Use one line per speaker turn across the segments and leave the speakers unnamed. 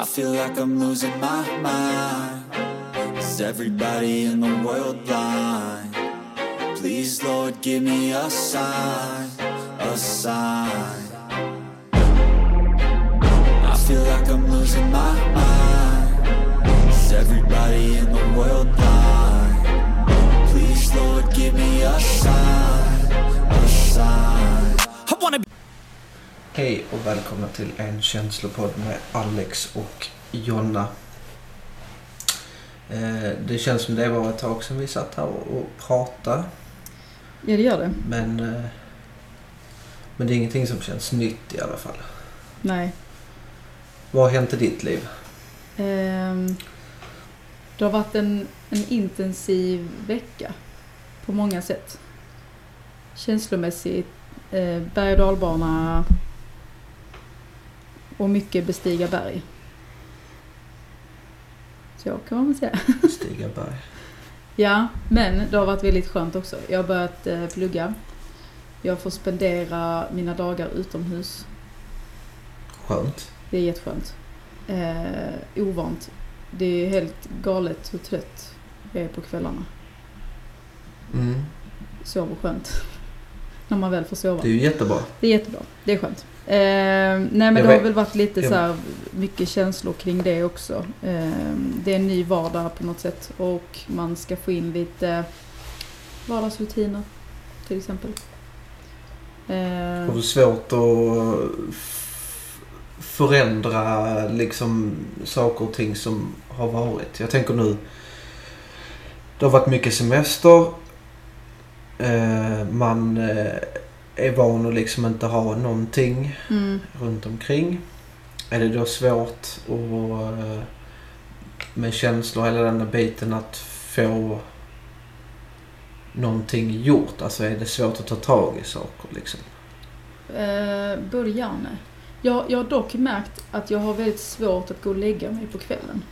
I feel like I'm losing my mind. Is everybody in the world blind? Please, Lord, give me a sign, a sign. I feel like I'm losing my mind. Is everybody in the world blind? Please, Lord, give me a sign,
Hej och välkomna till en känslopodd med Alex och Jonna. Eh, Det känns som det var ett tag sedan vi satt här och och pratade.
Ja, det gör det.
Men, eh, men det är ingenting som känns nytt i alla fall.
Nej.
Vad har hänt i ditt liv?
Ehm, det har varit en, en intensiv vecka på många sätt. Känslomässigt, eh, berg och dalbana och mycket bestiga berg. Så kan man väl säga.
Stiga Berg.
Ja, men det har varit väldigt skönt också. Jag har börjat eh, plugga. Jag får spendera mina dagar utomhus.
Skönt.
Det är jätteskönt. Eh, ovant. Det är helt galet hur trött jag är på kvällarna.
Mm.
Sover skönt. När man väl får sova.
Det är ju jättebra.
Det är jättebra. Det är skönt. Eh, nej men det har väl varit lite så här mycket känslor kring det också. Eh, det är en ny vardag på något sätt och man ska få in lite vardagsrutiner till exempel. Eh,
Har du svårt att förändra liksom saker och ting som har varit? Jag tänker nu. Det har varit mycket semester. Eh, man eh, är van att liksom inte ha någonting
mm,
runt omkring. Är det då svårt att, eh, med känslor hela den där biten att få någonting gjort? Alltså är det svårt att ta tag i saker liksom?
Eh, nej. Jag, jag har dock märkt att jag har väldigt svårt att gå och lägga mig på kvällen.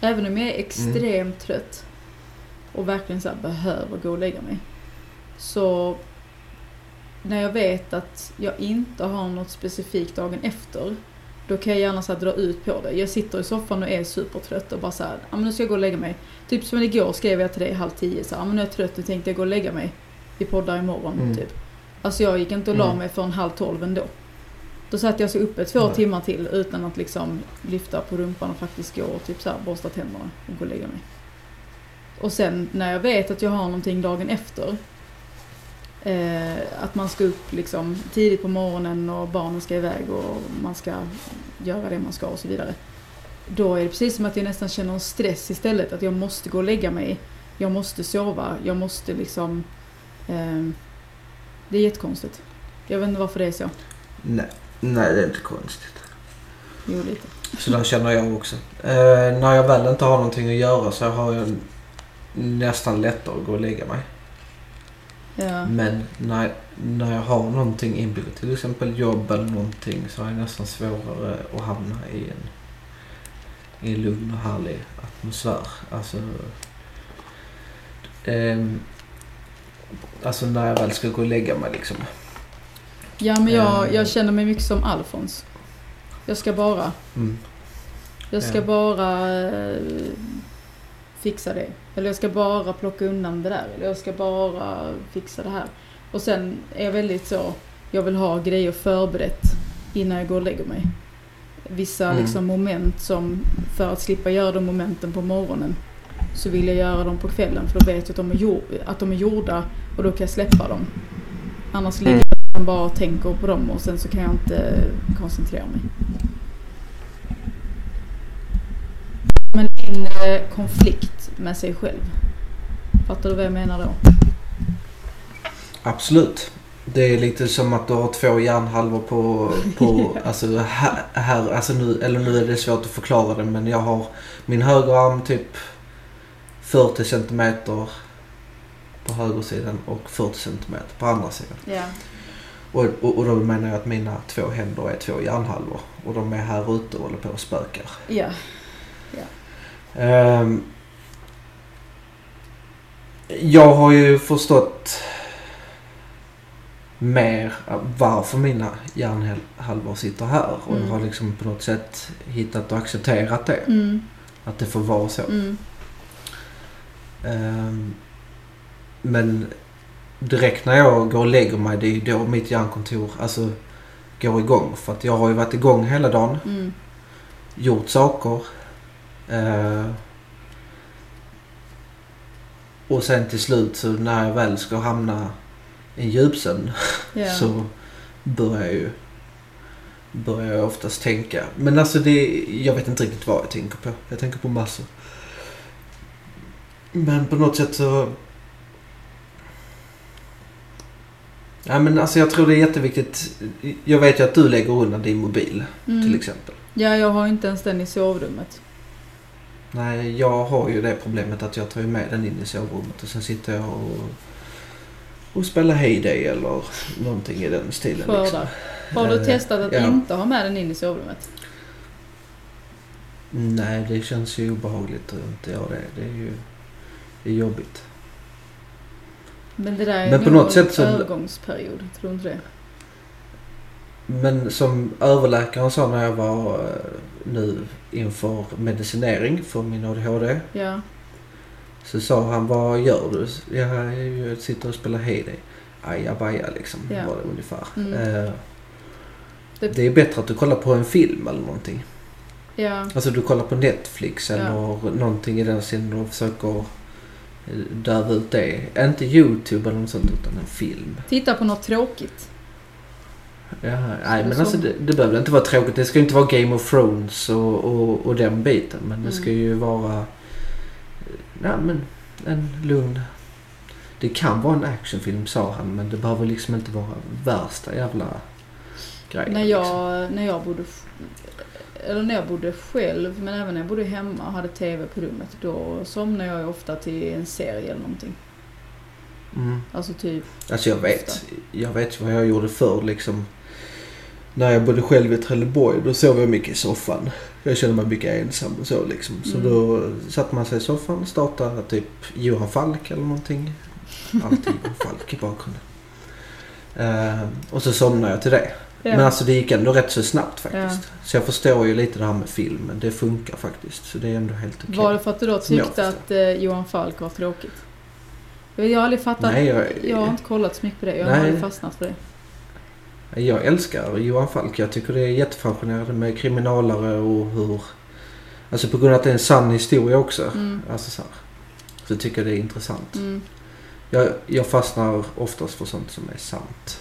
Även om jag är extremt trött och verkligen så behöver gå och lägga mig. Så när jag vet att jag inte har något specifikt dagen efter, då kan jag gärna så dra ut på det. Jag sitter i soffan och är supertrött och bara så här, men nu ska jag gå och lägga mig. Typ som igår skrev jag till dig halv tio så här, men nu är jag trött, nu tänkte jag gå och lägga mig. Vi poddar imorgon,
Mm.
typ. Alltså jag gick inte och la
Mm.
mig förrän halv tolv ändå. Då satt jag så uppe två
Nej.
timmar till utan att liksom lyfta på rumpan och faktiskt gå och typ så här borsta tänderna och gå och lägga mig. Och sen när jag vet att jag har någonting dagen efter. Eh, att man ska upp liksom tidigt på morgonen och barnen ska iväg och man ska göra det man ska och så vidare. Då är det precis som att jag nästan känner en stress istället. Att jag måste gå och lägga mig. Jag måste sova. Jag måste liksom... ehm, det är jättekonstigt. Jag vet inte varför det är så.
Nej, nej det är inte konstigt.
Jo, lite.
Så där känner jag också. Eh, när jag väl inte har någonting att göra så har jag nästan lättare att gå och lägga mig.
Ja.
Men när, när jag har någonting inbyggt, till exempel jobb eller någonting, så har jag nästan svårare att hamna i en, i en lugn och härlig atmosfär. Alltså, ehm, alltså när jag väl ska gå och lägga mig liksom.
Ja, men jag,
Eh.
jag känner mig mycket som Alfons. Jag ska bara,
Mm.
jag ska
Ja.
bara eh, fixa det. Eller jag ska bara plocka undan det där. Eller jag ska bara fixa det här. Och sen är jag väldigt så, jag vill ha grejer förberett innan jag går och lägger mig. Vissa
Mm.
liksom moment som, för att slippa göra de momenten på morgonen, så vill jag göra dem på kvällen för då vet jag att de är, att de är gjorda och då kan jag släppa dem. Annars ligger jag bara och tänker på dem och sen så kan jag inte koncentrera mig. Inre konflikt med sig själv. Fattar du vad jag menar då?
Absolut. Det är lite som att du har två hjärnhalvor på, på alltså här, här, alltså nu, eller nu är det svårt att förklara det men jag har min högerarm typ 40 centimeter på högersidan och 40 centimeter på andra sidan.
Ja.
Och, och, och då menar jag att mina två händer är två hjärnhalvor och de är här ute och håller på och spökar.
Ja.
Ehm, jag har ju förstått mer varför mina hjärnhalvor sitter här. Och
Mm.
jag har liksom på något sätt hittat och accepterat det.
Mm.
Att det får vara så.
Mm.
Ehm, men direkt när jag går och lägger mig, det är ju då mitt hjärnkontor alltså, går igång. För att jag har ju varit igång hela dagen,
Mm.
gjort saker. Eh, och sen till slut så när jag väl ska hamna i en djupsömn
Ja.
så börjar jag ju börjar jag oftast tänka. Men alltså det, jag vet inte riktigt vad jag tänker på. Jag tänker på massor. Men på något sätt så... Ja men alltså jag tror det är jätteviktigt. Jag vet ju att du lägger undan din mobil
Mm.
till exempel.
Ja, jag har inte ens den i sovrummet.
Nej, jag har ju det problemet att jag tar med den in i sovrummet och sen sitter jag och, och spelar Heyday eller någonting i den stilen.
Skördar.
Liksom.
Har du
Eh,
testat att
ja.
inte ha med den in i sovrummet?
Nej, det känns ju obehagligt att inte göra det. Det är ju det är jobbigt.
Men det där är
Men på något sätt så-
en övergångsperiod. Tror du inte det?
Men som överläkaren sa när jag var eh, nu inför medicinering för min ADHD.
Ja.
Så sa han, vad gör du? Ja, jag sitter och spelar Heyday. Ajabaja liksom,
Ja.
var det ungefär.
Mm.
Eh,
Det-
det är bättre att du kollar på en film eller någonting.
Ja.
Alltså du kollar på Netflix
Ja.
eller någonting i den stilen och försöker eh, döva ut det. Inte YouTube eller något sånt utan en film.
Titta på något tråkigt.
Ja, nej men
så-
alltså det, det behöver inte vara tråkigt. Det ska ju inte vara Game of Thrones och, och, och den biten. Men det
Mm.
ska ju vara eh, ja, men en lugn... Det kan vara en actionfilm sa han men det behöver liksom inte vara värsta jävla grejen.
När
Liksom.
jag, när jag bodde eller när jag bodde själv, men även när jag bodde hemma och hade TV på rummet, då somnade jag ju ofta till en serie eller någonting.
Mm.
Alltså typ,
Alltså jag vet, jag vet vad jag gjorde förr liksom. När jag bodde själv i Trelleborg då sov jag mycket i soffan. Jag kände mig mycket ensam och så liksom. Så
Mm.
då satte man sig i soffan och startade typ Johan Falk eller någonting. Alltid Johan Falk i bakgrunden. Eh, och så somnade jag till det.
ja.
Men alltså det gick ändå rätt så snabbt faktiskt. Så jag förstår ju lite det här med filmen. Det funkar faktiskt. Så det är ändå helt okej.
var det för att du då tyckte att eh, Johan Falk var tråkigt? Jag har aldrig fattat,
Nej, jag,
jag har inte kollat så mycket på det. Jag har
Nej.
aldrig fastnat för det.
Jag älskar Johan Falk. Jag tycker det är jättefascinerande med kriminalare och hur... Alltså på grund av att det är en sann historia också.
Mm.
Alltså så, här, så tycker jag det är intressant.
Mm.
Jag, jag fastnar oftast för sånt som är sant.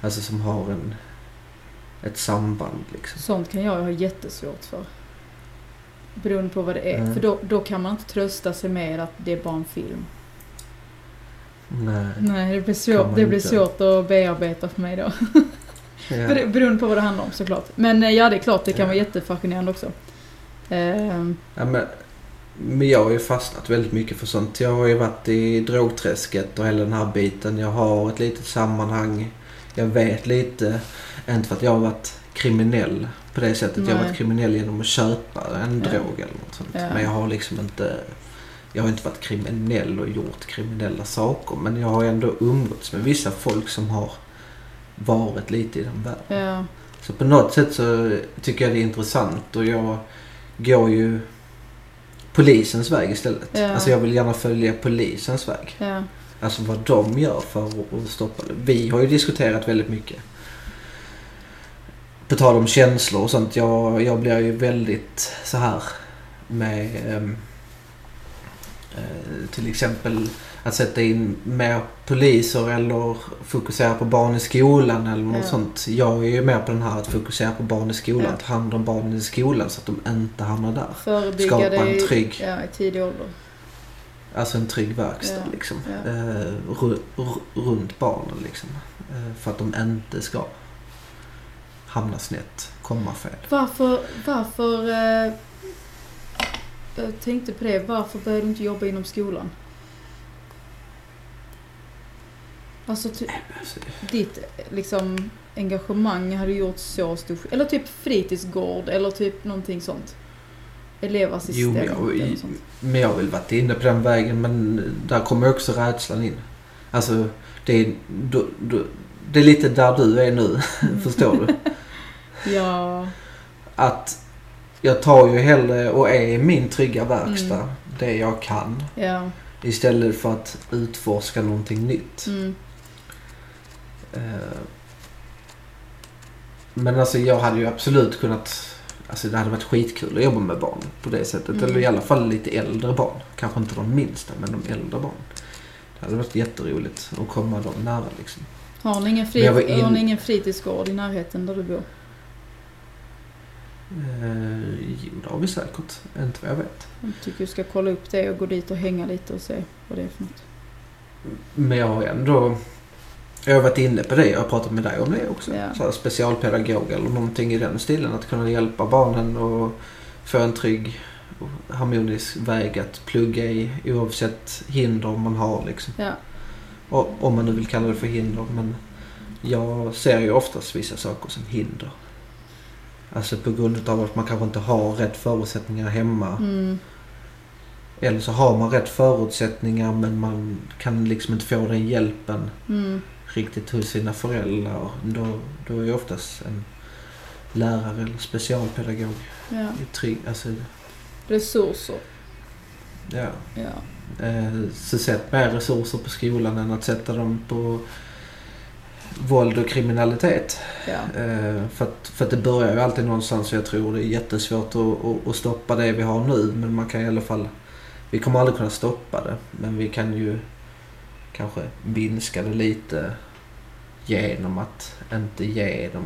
Alltså som har en... Ett samband liksom.
Sånt kan jag ha jättesvårt för. Beroende på vad det är.
Mm.
För då, då kan man inte trösta sig med att det är bara en film.
Nej.
Nej, det blir, svårt, det blir
inte.
svårt att bearbeta för mig då. Ber- Beroende på vad det handlar om såklart. Men eh, ja, det är klart det kan
Ja.
vara jättefascinerande också. Ehm,
Ja, men, men jag har ju fastnat väldigt mycket för sånt. Jag har ju varit i drogträsket och hela den här biten. Jag har ett litet sammanhang. Jag vet lite. Inte för att jag har varit kriminell på det sättet. Jag har
Nej.
varit kriminell genom att köpa en
Ja.
drog eller något sånt. Men jag har liksom inte... Jag har inte varit kriminell och gjort kriminella saker. Men jag har ändå umgåtts med vissa folk som har varit lite i den världen.
ja,
Så på något sätt så tycker jag det är intressant och jag går ju polisens väg istället.
Ja.
Alltså jag vill gärna följa polisens väg.
ja,
Alltså vad de gör för att stoppa det. Vi har ju diskuterat väldigt mycket. På tal om känslor och sånt. Jag, jag blir ju väldigt så här med eh, till exempel att sätta in mer poliser eller fokusera på barn i skolan eller något
Ja.
sånt. Jag är ju mer på den här att fokusera på barn i skolan.
Ja.
Ta hand om barnen i skolan så att de inte hamnar där.
förebygga
Skapa en
i,
trygg-
ja, i tidig ålder.
Alltså en trygg verkstad
Ja,
liksom. Eh, ru- ru- runt barnen liksom. Eh, för att de inte ska hamna snett, komma fel.
Varför, varför... Eh, jag tänkte på det. Varför började du inte jobba inom skolan? Alltså
Alltså,
ditt liksom engagemang hade gjort så stor Eller typ fritidsgård eller typ någonting sånt. Elevassistent
Jo, men jag-. Men jag har väl varit inne på den vägen men där kommer också rädslan in. Alltså, det är, då, då, det är lite där du är nu, förstår du?
Ja,
Att jag tar ju hellre och är i min trygga verkstad,
Mm.
det jag kan.
ja.
Istället för att utforska någonting nytt.
Mm.
Eh, Men alltså jag hade ju absolut kunnat... Alltså det hade varit skitkul att jobba med barn på det sättet.
Mm.
Eller i alla fall lite äldre barn. Kanske inte de minsta, men de äldre barn. Det hade varit jätteroligt att komma dem nära liksom.
Har ni ingen, frit-
in-
har ni ingen fritidsgård i närheten där du bor?
Eh, jo, det har vi säkert. Inte vad jag vet.
Jag tycker du ska kolla upp det och gå dit och hänga lite och se vad det är för något.
Men jag har ändå... Jag har varit inne på det. Jag har pratat med dig om det också.
Ja.
Så här specialpedagog eller någonting i den stilen. Att kunna hjälpa barnen och få en trygg och harmonisk väg att plugga i oavsett hinder man har liksom.
Ja,
Och, om man nu vill kalla det för hinder. Men jag ser ju oftast vissa saker som hinder. Alltså på grund av att man kanske inte har rätt förutsättningar hemma.
mm.
Eller så har man rätt förutsättningar men man kan liksom inte få den hjälpen
Mm.
riktigt hos sina föräldrar. Då, då är ju oftast en lärare eller specialpedagog
ja.
trygg. Alltså,
Resurser.
ja.
Ja.
Eh, så sätt mer resurser på skolan än att sätta dem på våld och kriminalitet.
Ja.
Eh, för, att, för att det börjar ju alltid någonstans och jag tror det är jättesvårt att, att, stoppa det vi har nu. Men man kan i alla fall... Vi kommer aldrig kunna stoppa det. Men vi kan ju kanske minska det lite genom att inte ge dem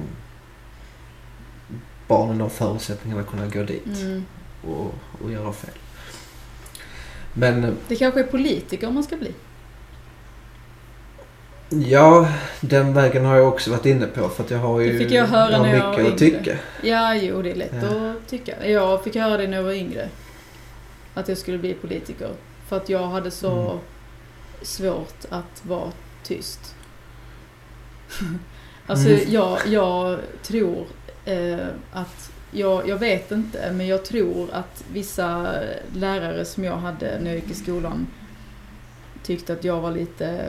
barnen de förutsättningarna att kunna gå dit
Mm.
och, och göra fel. Men eh,
Det kanske är politiker man ska bli.
Ja, den vägen har jag också varit inne på för att jag har ju
Det fick jag höra
jag
när jag
mycket
var
att
yngre.
tycka.
Ja, jo, det är lätt
Ja.
att tycka. Jag fick höra det när jag var yngre. Att jag skulle bli politiker. För att jag hade så
Mm.
svårt att vara tyst. alltså,
Mm.
jag, jag tror eh, att... Jag, jag vet inte, men jag tror att vissa lärare som jag hade när jag gick i skolan tyckte att jag var lite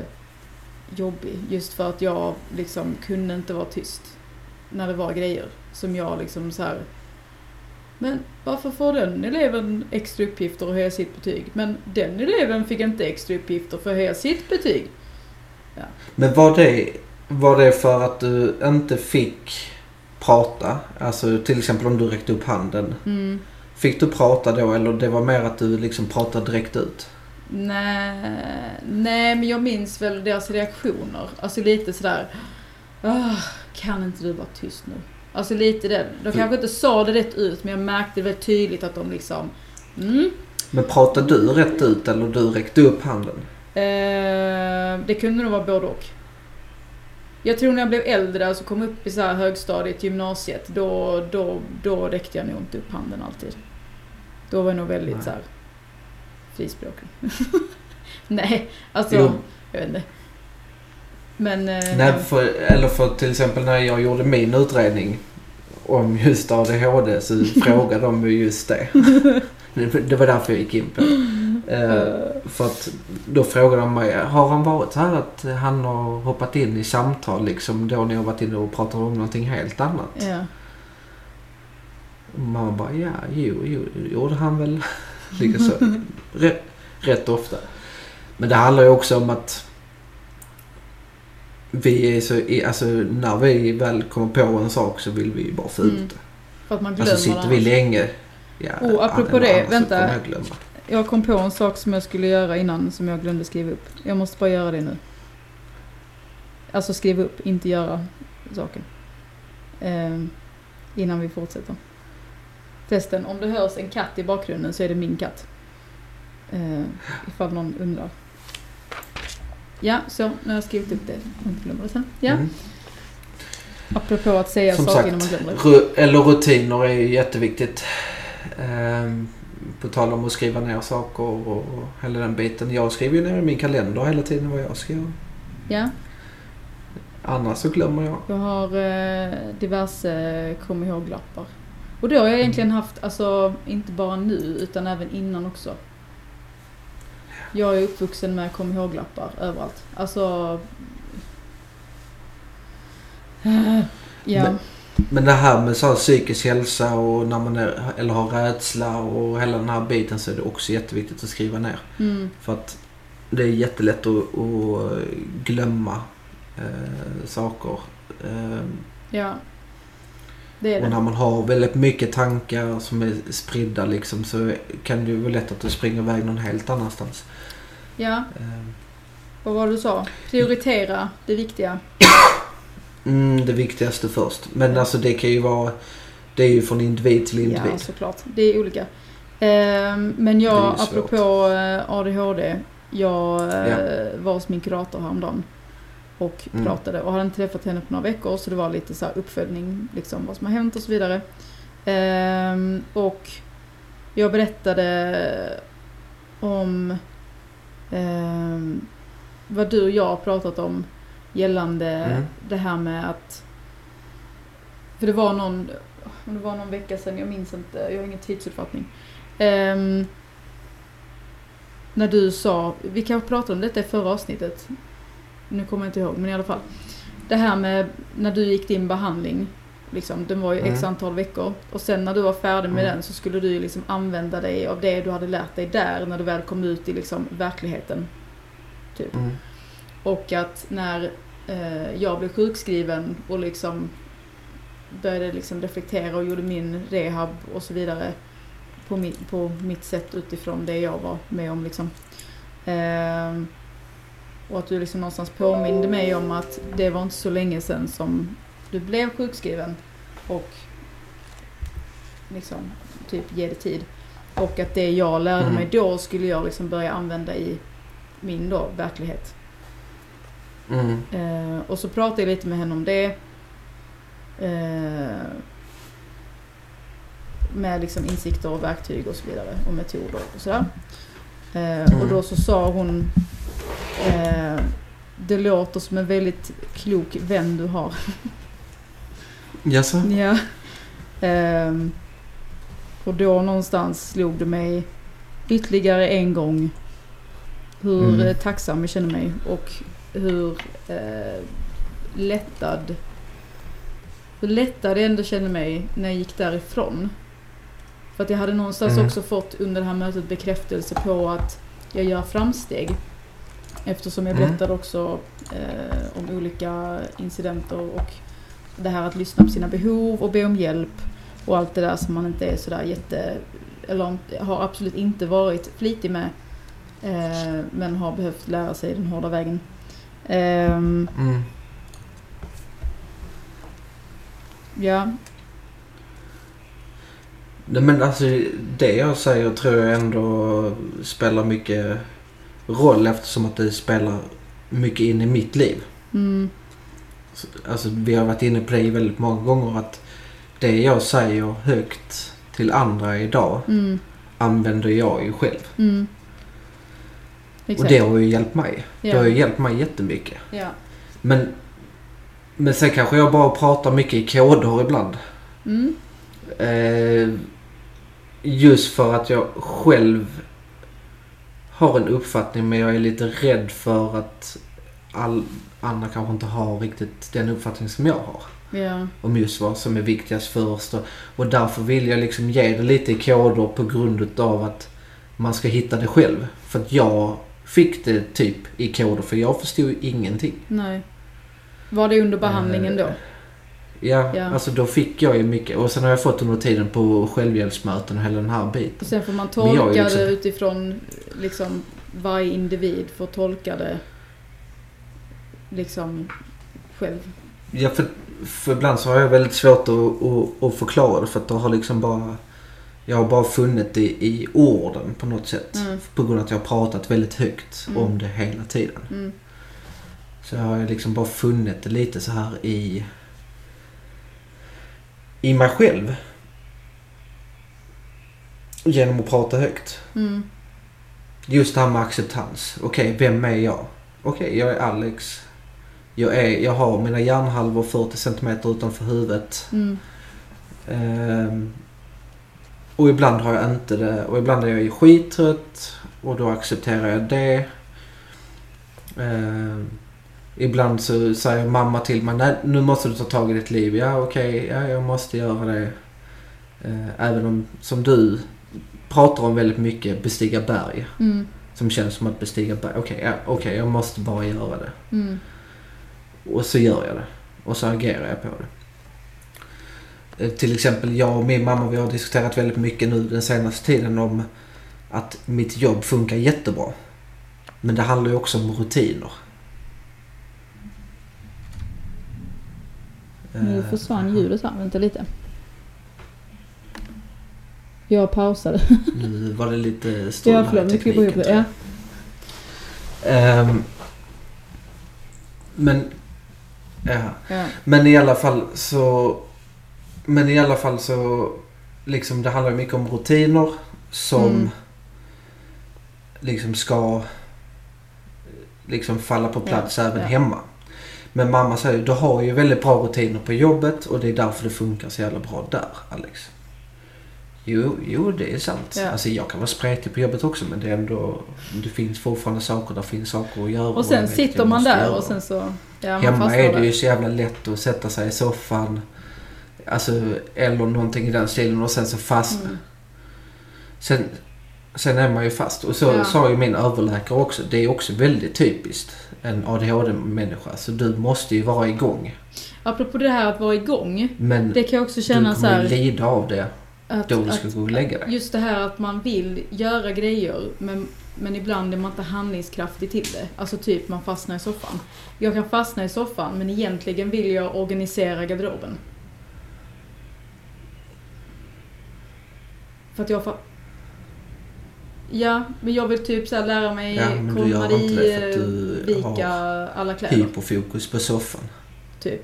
jobbig. Just för att jag liksom kunde inte vara tyst när det var grejer som jag liksom så här. Men varför får den eleven extra uppgifter och höja sitt betyg? Men den eleven fick inte extra uppgifter för att höja sitt betyg.
Men var det, var det för att du inte fick prata? Alltså till exempel om du räckte upp handen.
Mm.
Fick du prata då eller det var mer att du liksom pratade direkt ut?
Nej, nej, men jag minns väl deras reaktioner. Alltså lite sådär. "Ah, kan inte du vara tyst nu? Alltså lite den. De
För-
kanske inte sa det rätt ut men jag märkte väldigt tydligt att de liksom mm,
Men pratade du rätt ut eller du räckte upp handen?
Eh, det kunde nog vara både och. Jag tror när jag blev äldre, alltså kom upp i så här högstadiet, gymnasiet, då, då, då räckte jag nog inte upp handen alltid. Då var jag nog väldigt
Nej.
så här frispråkig. Nej, alltså,
Jo.
jag vet inte. Men... eh,
Nej, för, eller för till exempel när jag gjorde min utredning om just ADHD så frågade de ju just det. Det var därför jag gick in på det. Eh, för att då frågade de mig, har han varit så här att han har hoppat in i samtal liksom då ni har varit inne och pratat om någonting helt annat?
Ja.
Mamma bara, ja, jo, jo, gjorde han väl. Likaså. rätt, rätt ofta. Men det handlar ju också om att vi är så, alltså när vi väl kommer på en sak så vill vi ju bara få ut
Mm.
det.
För att man glömmer
Alltså sitter vi länge, ja,
Oh, apropå det, vänta.
jag.
Jag kom på en sak som jag skulle göra innan som jag glömde skriva upp. Jag måste bara göra det nu. Alltså skriva upp, inte göra saken. Ehm, innan vi fortsätter. Testen, om det hörs en katt i bakgrunden så är det min katt. Ehm, ifall någon undrar. Ja, så nu har jag skrivit upp det. Jag inte glömmer det sen. Ja,
Mm.
apropå att säga
Som
saker
sagt,
innan man glömmer det.
Eller rutiner är ju jätteviktigt. Ehm, på tal om att skriva ner saker och, och hela den biten. Jag skriver ju ner i min kalender hela tiden vad jag ska göra.
Ja,
Annars så glömmer jag.
Jag har eh, diverse kom ihåg-lappar. Och det har jag egentligen haft, alltså inte bara nu utan även innan också. Jag är uppvuxen med kom ihåg-lappar överallt. Alltså... Ja.
Men- Men det här med så här psykisk hälsa och när man är, eller har rädsla och hela den här biten så är det också jätteviktigt att skriva ner.
Mm.
För att det är jättelätt att, att glömma eh, saker. Eh,
Ja. Det är
och när
det.
man har väldigt mycket tankar som är spridda liksom så kan det ju vara lätt att det springer iväg någon helt annanstans.
Ja,
Eh,
vad var det du sa? Prioritera det viktiga.
mm, det viktigaste först. Men alltså det kan ju vara, det är ju från individ till individ.
Ja, såklart. Det är olika. Ehm, men
Det
jag, apropå eh, ADHD. Jag eh,
Ja.
var hos min kurator häromdagen. Och
Mm.
pratade och hade inte träffat henne på några veckor. Så det var lite så uppföljning, liksom vad som har hänt och så vidare. Ehm, och jag berättade om ehm, vad du och jag har pratat om gällande
Mm.
det här med att för det var någon, det var någon vecka sedan, jag minns inte, jag har ingen tidsuppfattning. Ehm, när du sa, vi kanske pratade om detta i förra avsnittet. Nu kommer jag inte ihåg, men i alla fall. Det här med när du gick din behandling. Liksom, den var ju x
Mm.
antal veckor. Och sen när du var färdig med
Mm.
den så skulle du ju liksom använda dig av det du hade lärt dig där när du väl kom ut i liksom verkligheten. Typ.
Mm.
Och att när eh, jag blev sjukskriven och liksom började liksom reflektera och gjorde min rehab och så vidare på, mi, på mitt sätt utifrån det jag var med om. Liksom. Ehm, och att du liksom någonstans påminde mig om att det var inte så länge sedan som du blev sjukskriven och liksom typ ge det tid. Och att det jag lärde
Mm.
mig då skulle jag liksom börja använda i min då verklighet.
Mm.
Eh, och så pratade jag lite med henne om det. Eh, med liksom insikter och verktyg och så vidare. Och metoder och sådär. Eh, Och då så sa hon eh, Det låter som en väldigt klok vän du har.
Jaså?
Ja. Ehm, och då någonstans slog det mig ytterligare en gång hur
Mm.
eh, tacksam jag känner mig och hur eh, lättad hur lättad jag ändå kände mig när jag gick därifrån. För att jag hade någonstans
Mm.
också fått under det här mötet bekräftelse på att jag gör framsteg. Eftersom jag
Mm.
berättade också eh, om olika incidenter och det här att lyssna på sina behov och be om hjälp och allt det där som man inte är sådär jätte, eller har absolut inte varit flitig med. Eh, men har behövt lära sig den hårda vägen. Ehm,
Mm.
ja,
men alltså det jag säger tror jag ändå spelar mycket roll eftersom att det spelar mycket in i mitt liv.
mm,
Alltså vi har varit inne på det väldigt många gånger att det jag säger högt till andra idag
mm,
använder jag ju själv.
mm.
Och det har ju hjälpt mig. Det har
ja.
ju hjälpt mig jättemycket.
ja.
Men, men sen kanske jag bara pratar mycket i koder ibland.
Mm,
Eh, just för att jag själv har en uppfattning men jag är lite rädd för att all, andra kanske inte har riktigt den uppfattning som jag har.
ja.
Om just vad som är viktigast först. Och, och därför vill jag liksom ge det lite i koder på grund av att man ska hitta det själv. För att jag fick det typ i koder för jag förstod ingenting.
Nej. Var det under behandlingen då?
Ja,
Ja.
alltså då fick jag ju mycket. Och sen har jag fått under tiden på självhjälpsmöten och hela den här biten.
Och sen får man
jag
tolka
liksom-
det utifrån liksom varje individ får tolka det liksom själv.
Ja, för, för ibland så har jag väldigt svårt att, att, att förklara det för att det har liksom bara... Jag har bara funnit det i orden på något sätt.
Mm.
På grund av att jag har pratat väldigt högt
Mm.
om det hela tiden.
Mm.
Så jag har liksom bara funnit det lite så här i... I mig själv. Genom att prata högt.
Mm.
Just det här med acceptans. Okej, vem är jag? Okej, jag är Alex. Jag, är, jag har mina hjärnhalvor 40 cm utanför huvudet.
Mm.
Ehm, och ibland har jag inte det. Och ibland är jag skittrött. Och då accepterar jag det. Ehm, Ibland så säger mamma till mig, nej nu måste du ta tag i ditt liv. Ja okej, ja jag måste göra det. Eh, Även om, som du pratar om väldigt mycket, bestiga berg.
Mm.
Som känns som att bestiga berg. Okej, ja, okej, jag måste bara göra det.
Mm.
Och så gör jag det. Och så agerar jag på det. Eh, Till exempel jag och min mamma vi har diskuterat väldigt mycket nu den senaste tiden om att mitt jobb funkar jättebra. Men det handlar ju också om rutiner.
Nu
Eh,
försvann ljudet här, vänta lite. Jag pausade.
Nu var det lite strul
Ja förlåt, nu klipper ihop det. Ja.
Ehm, men... Ja.
Ja.
Men i alla fall så... Men i alla fall så... Liksom det handlar mycket om rutiner som
Mm.
liksom ska liksom falla på plats
Ja,
även hemma. Men mamma säger du har ju väldigt bra rutiner på jobbet och det är därför det funkar så jävla bra där Alex. Jo, jo det är sant.
Ja.
Alltså jag kan vara spretig på jobbet också men det är ändå... Det finns fortfarande saker, där finns saker att göra.
Och sen
vet
sitter man där
göra.
och sen så... Ja, man
Hemma är det
där.
ju så jävla lätt att sätta sig i soffan. Alltså, eller någonting i den stilen och sen så fast.
Mm.
Sen, sen är man ju fast. Och så
Ja.
sa ju min överläkare också. Det är också väldigt typiskt en ADHD-människa. Så du måste ju vara igång.
Apropå det här att vara igång.
Men
Det kan jag också
du
känna så
kommer
här...
ju lida av det
Att,
då du ska gå och lägga dig.
just det här att man vill göra grejer men, men ibland är man inte handlingskraftig till det. Alltså typ man fastnar i soffan. Jag kan fastna i soffan men egentligen vill jag organisera garderoben. För att jag Ja, men jag vill typ så lära mig
Ja, men du gör inte det för att du
eh, vika
har
alla kläder.
Hyperfokus på soffan.
Typ.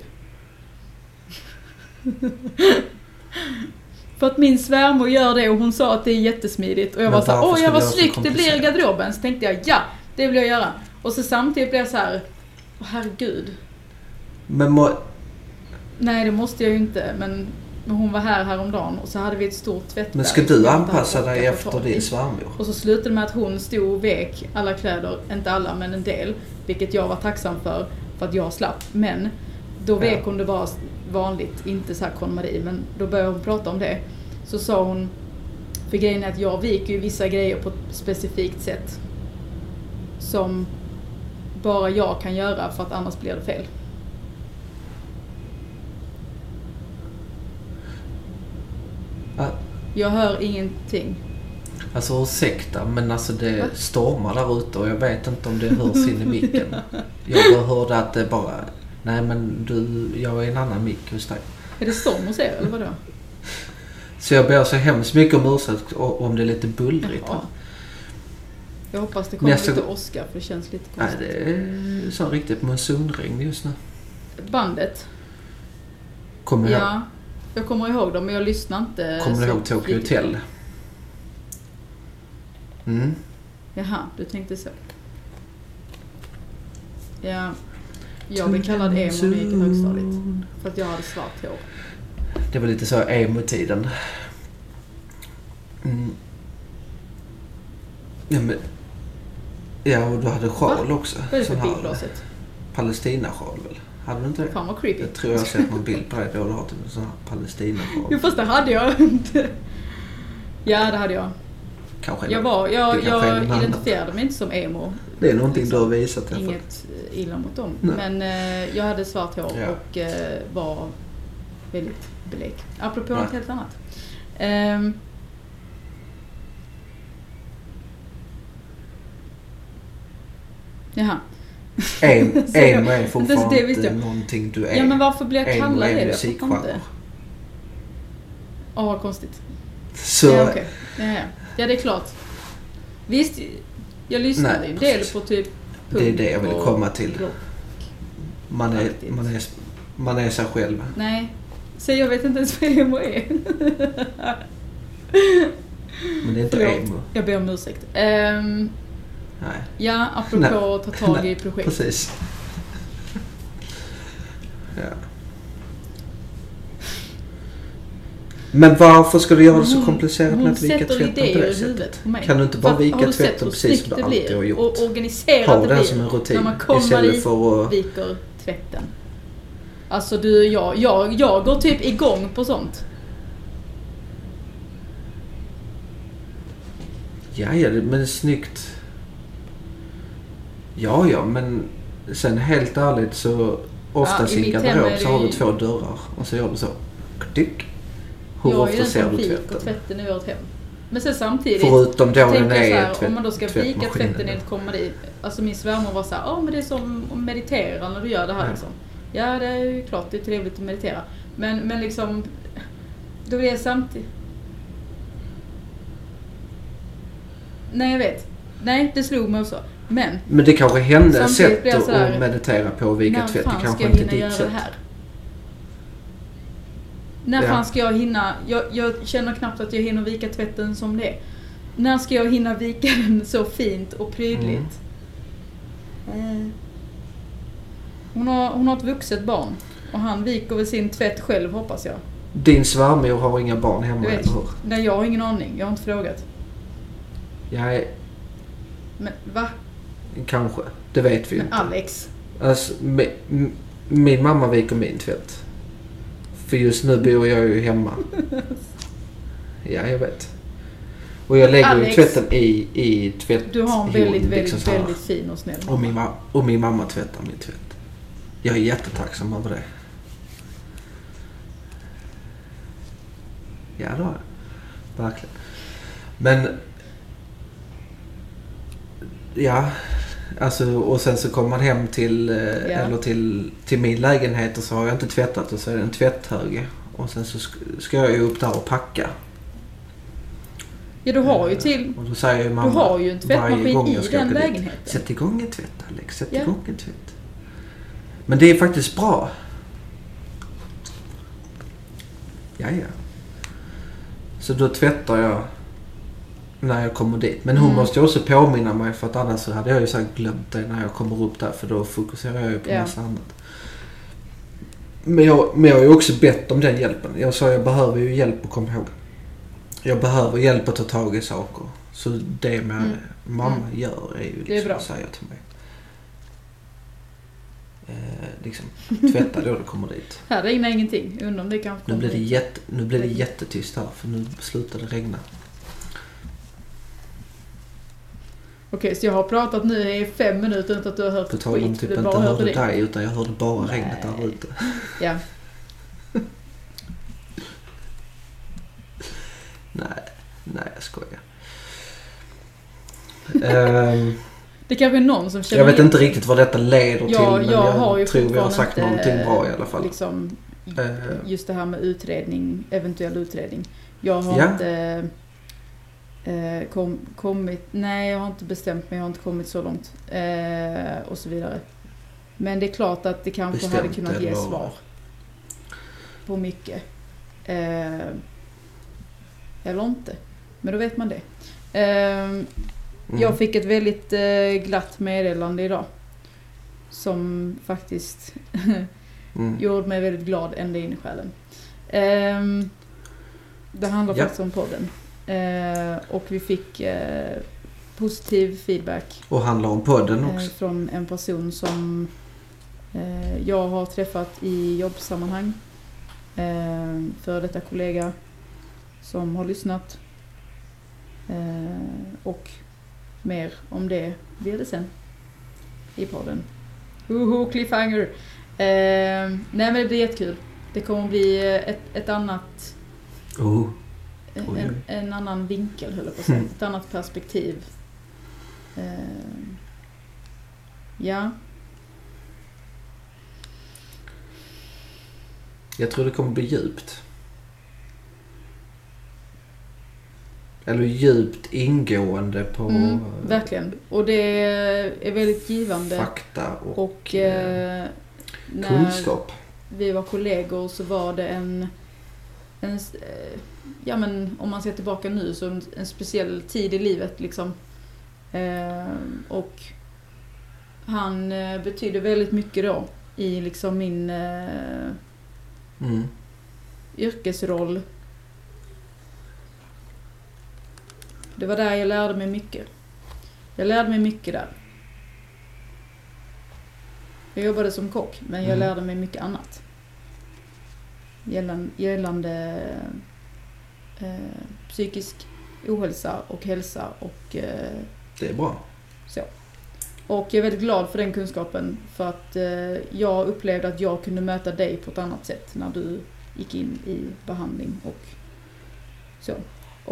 För att min svärmor gör det och hon sa att det är jättesmidigt. Och jag
Men
var såhär, åh jag
så
snyggt det blir i
komplicerat?"
garderoben. Så tänkte jag, ja, det vill jag göra. Och så samtidigt blev jag så här, åh herregud.
Men må,
Nej det måste jag ju inte, men men hon var här häromdagen och så hade vi ett stort tvättberg.
men ska du anpassa dig efter din svärmor?
Och så slutade det med att hon stod och vek alla kläder, inte alla men en del. Vilket jag var tacksam för, för att jag slapp. Men då vek
Ja.
hon det bara vanligt, inte så här KonMari, men då började hon prata om det. Så sa hon, för grejen är att jag viker ju vissa grejer på ett specifikt sätt. Som bara jag kan göra för att annars blir det fel. Jag hör ingenting.
Alltså ursäkta men alltså det
Va?
stormar där ute och jag vet inte om det hörs in i micken. Jag bara hörde att det bara... Nej men du, jag är en annan mick hos dig.
Är det storm hos er eller vadå?
Så jag ber så hemskt mycket om ursäkt om det är lite bullrigt här.
Ja. Jag hoppas det kommer
Nästa
lite åska för det känns lite
Nej
konstigt.
det är så riktigt monsunregn just nu.
Bandet,
Kommer
ja. Jag kommer ihåg dem men jag lyssnar inte
kommer du ihåg Tokyo
flitigt.
Hotel? Mm.
Jaha, du tänkte så. Ja. Jag blev kallad emo när jag gick i högstadiet. För att jag hade svart hår.
Det var lite så emo-tiden. Mm. Ja, men, ja, och du hade sjal också.
Vad är det för bilglaset?
Palestinasjal väl? Hade du inte det?
Fan vad creepy.
Jag tror jag har sett någon bild på dig då du har typ en sån här Palestinasjal.
Jo fast det hade jag inte. Ja det hade jag.
Kanske
Jag, var, jag, jag
någon annan.
identifierade mig inte som emo.
Det är någonting du har visat i alla fall.
Inget eh, illa mot dem.
Nej.
Men eh, jag hade svart hår
Ja.
och eh, var väldigt blek. Apropå
Nej.
något helt annat. Ehm, Jaha.
Emo är
det
fortfarande
jag.
inte någonting du är.
Ja men varför blir jag kallad det? Jag fattar inte. Åh vad konstigt.
Så,
Ja okej. Ja, ja. ja det är klart. Visst, jag lyssnade
Nej,
en del
precis.
på typ
det är det jag vill komma till. Man är, man, är, man är sig själv.
Nej. Så jag vet inte ens vad emo är.
Men det är inte
Förlåt.
emo.
Jag ber om ursäkt. Ehm,
Nej,
ja, apropå att ta tag i projekt.
precis. Ja. Men varför ska du göra det så
Hon-
komplicerat med
Hon
att vika tvätten på det sättet? Kan du inte bara vika tvätten precis som du
det
alltid har gjort?
Och organiserat
Ha
det blir
som en rutin
när man kommer i-
för att...
viker tvätten. Alltså du, jag, jag, jag går typ igång på sånt.
Ja, ja, det- men snyggt. Ja, ja, men sen helt ärligt så oftast
Ja,
i
i
en garderob så har du två dörrar och så gör du så. Klick. Hur
jag
ofta ser du tvätten?
tvätten i vårt hem. Men sen samtidigt
Förutom då den
jag
är
här,
tvätt,
om man då ska
tvättmaskinen.
tvätten enligt komma dit. Alltså min svärmor var så här, ja men det är som att meditera när du gör det här
Ja.
liksom. Ja det är ju klart, det är trevligt att meditera. Men, men liksom, då är det samtidigt... Nej jag vet. Nej, det slog mig också. Men,
Men det kanske är hennes sätt
här,
att meditera på och vika
när
tvätt. Det kanske inte är ditt sätt.
här? När
Ja.
fan ska jag hinna? Jag, jag känner knappt att jag hinner vika tvätten som det är. När ska jag hinna vika den så fint och prydligt?
Mm.
Hon, har, hon har ett vuxet barn. Och han viker väl sin tvätt själv hoppas jag.
Din svärmor har inga barn hemma,
vet.
eller hur?
Nej, jag har ingen aning. Jag har inte frågat.
Jag är,
Men va?
Kanske. Det vet vi ju inte.
Alex.
Alltså, mi, min mamma viker min tvätt. För just nu bor jag ju hemma. Ja, jag vet. Och jag lägger ju
Alex.
tvätten i, i tvätt.
Du har en väldigt, väldigt,
liksom så här.
väldigt fin och snäll
Och min, och min mamma tvättar min tvätt. Jag är jättetacksam över det. Ja, det har jag. Verkligen. Men... Ja, alltså och sen så kommer man hem till, eh, eller till, till min lägenhet och så har jag inte tvättat och så är det en tvätthög. Och sen så sk- ska jag ju upp där och packa.
Ja, du har ju
Eh,
till...
Och då säger ju
Du
mamma
har ju en
varje
tvättmaskin
gång
i
jag ska
den
åka dit,
lägenheten.
Sätt igång en tvätt Alex, sätt
Ja.
igång en tvätt. Men det är faktiskt bra. Ja, ja. Så då tvättar jag när jag kommer dit. Men hon
Mm.
måste ju också påminna mig för att annars så hade jag ju säkert glömt det när jag kommer upp där för då fokuserar jag ju på
Ja.
massa annat. Men jag, men jag har ju också bett om den hjälpen. Jag sa jag behöver ju hjälp att komma ihåg. Jag behöver hjälp att ta tag i saker. Så det med
Mm.
mamma
Mm.
gör är ju
Det är
liksom
bra.
säga till mig. Eh, liksom, tvätta då du kommer dit.
Här regnar ingenting. Undrar om det kanske
Nu blir det, jätte, nu blir det jättetyst här för nu slutar det regna.
Okej, så jag har pratat nu i fem minuter utan att du har hört
På
ett
tal om
skit.
typ
Du
inte
hörde det.
dig utan jag hörde bara
Nej.
regnet där ute.
Ja.
Nej, nej jag skojar. Ehm,
Det kanske är någon som känner
jag vet inte riktigt vad detta leder till
Ja,
men
jag
jag
har ju
tror vi har sagt
inte,
någonting bra i alla fall.
Liksom,
Eh,
just det här med utredning, eventuell utredning. Jag har
Ja.
inte eh, kom, kommit, nej jag har inte bestämt mig, jag har inte kommit så långt. Eh, och så vidare. Men det är klart att det kanske
Bestämt
hade kunnat ge
eller-
svar på mycket. Eh, eller inte. Men då vet man det. Eh,
mm.
Jag fick ett väldigt eh, glatt meddelande idag. Som faktiskt
mm.
gjorde mig väldigt glad ända in i själen. Ehm, det handlar
Ja.
faktiskt om podden. Eh, och vi fick eh, positiv feedback
Och handlar om podden
eh,
också.
från en person som jag har träffat i jobbsammanhang. För detta kollega som har lyssnat. Och mer om det blir det sen i podden. Hoho, cliffhanger! Nej men det blir jättekul. Det kommer bli ett, ett annat,
Oh.
En, en, annan vinkel höll jag på att säga.
Mm.
Ett annat perspektiv. Eh, ja,
Jag tror det kommer bli djupt. Eller djupt ingående på
mm, verkligen. Och det är väldigt givande.
fakta och,
Och
eh,
eh, när
kunskap.
vi var kollegor så var det en, en eh, ja men om man ser tillbaka nu så en, en speciell tid i livet liksom. Eh, och han eh, betyder väldigt mycket då i liksom min eh,
Mm.
yrkesroll Det var där jag lärde mig mycket. Jag lärde mig mycket där. Jag jobbade som kock, men jag
Mm.
lärde mig mycket annat. Gällande, gällande psykisk ohälsa och hälsa och eh,
Det är bra.
och jag är väldigt glad för den kunskapen för att eh, jag upplevde att jag kunde möta dig på ett annat sätt när du gick in i behandling och så.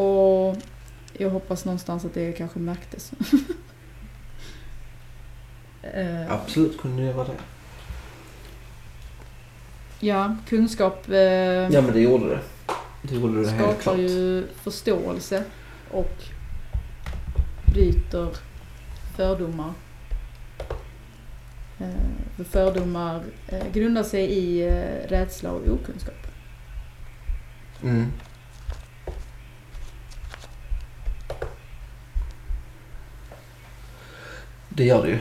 Och jag hoppas någonstans att det kanske märktes. eh,
Absolut kunde det göra det.
ja, kunskap eh,
Ja men det gjorde det. Det gjorde det helt klart.
ju förståelse och bryter fördomar. Eh, för fördomar eh, grundar sig i eh, rädsla och okunskap.
Mm. Det gör det ju.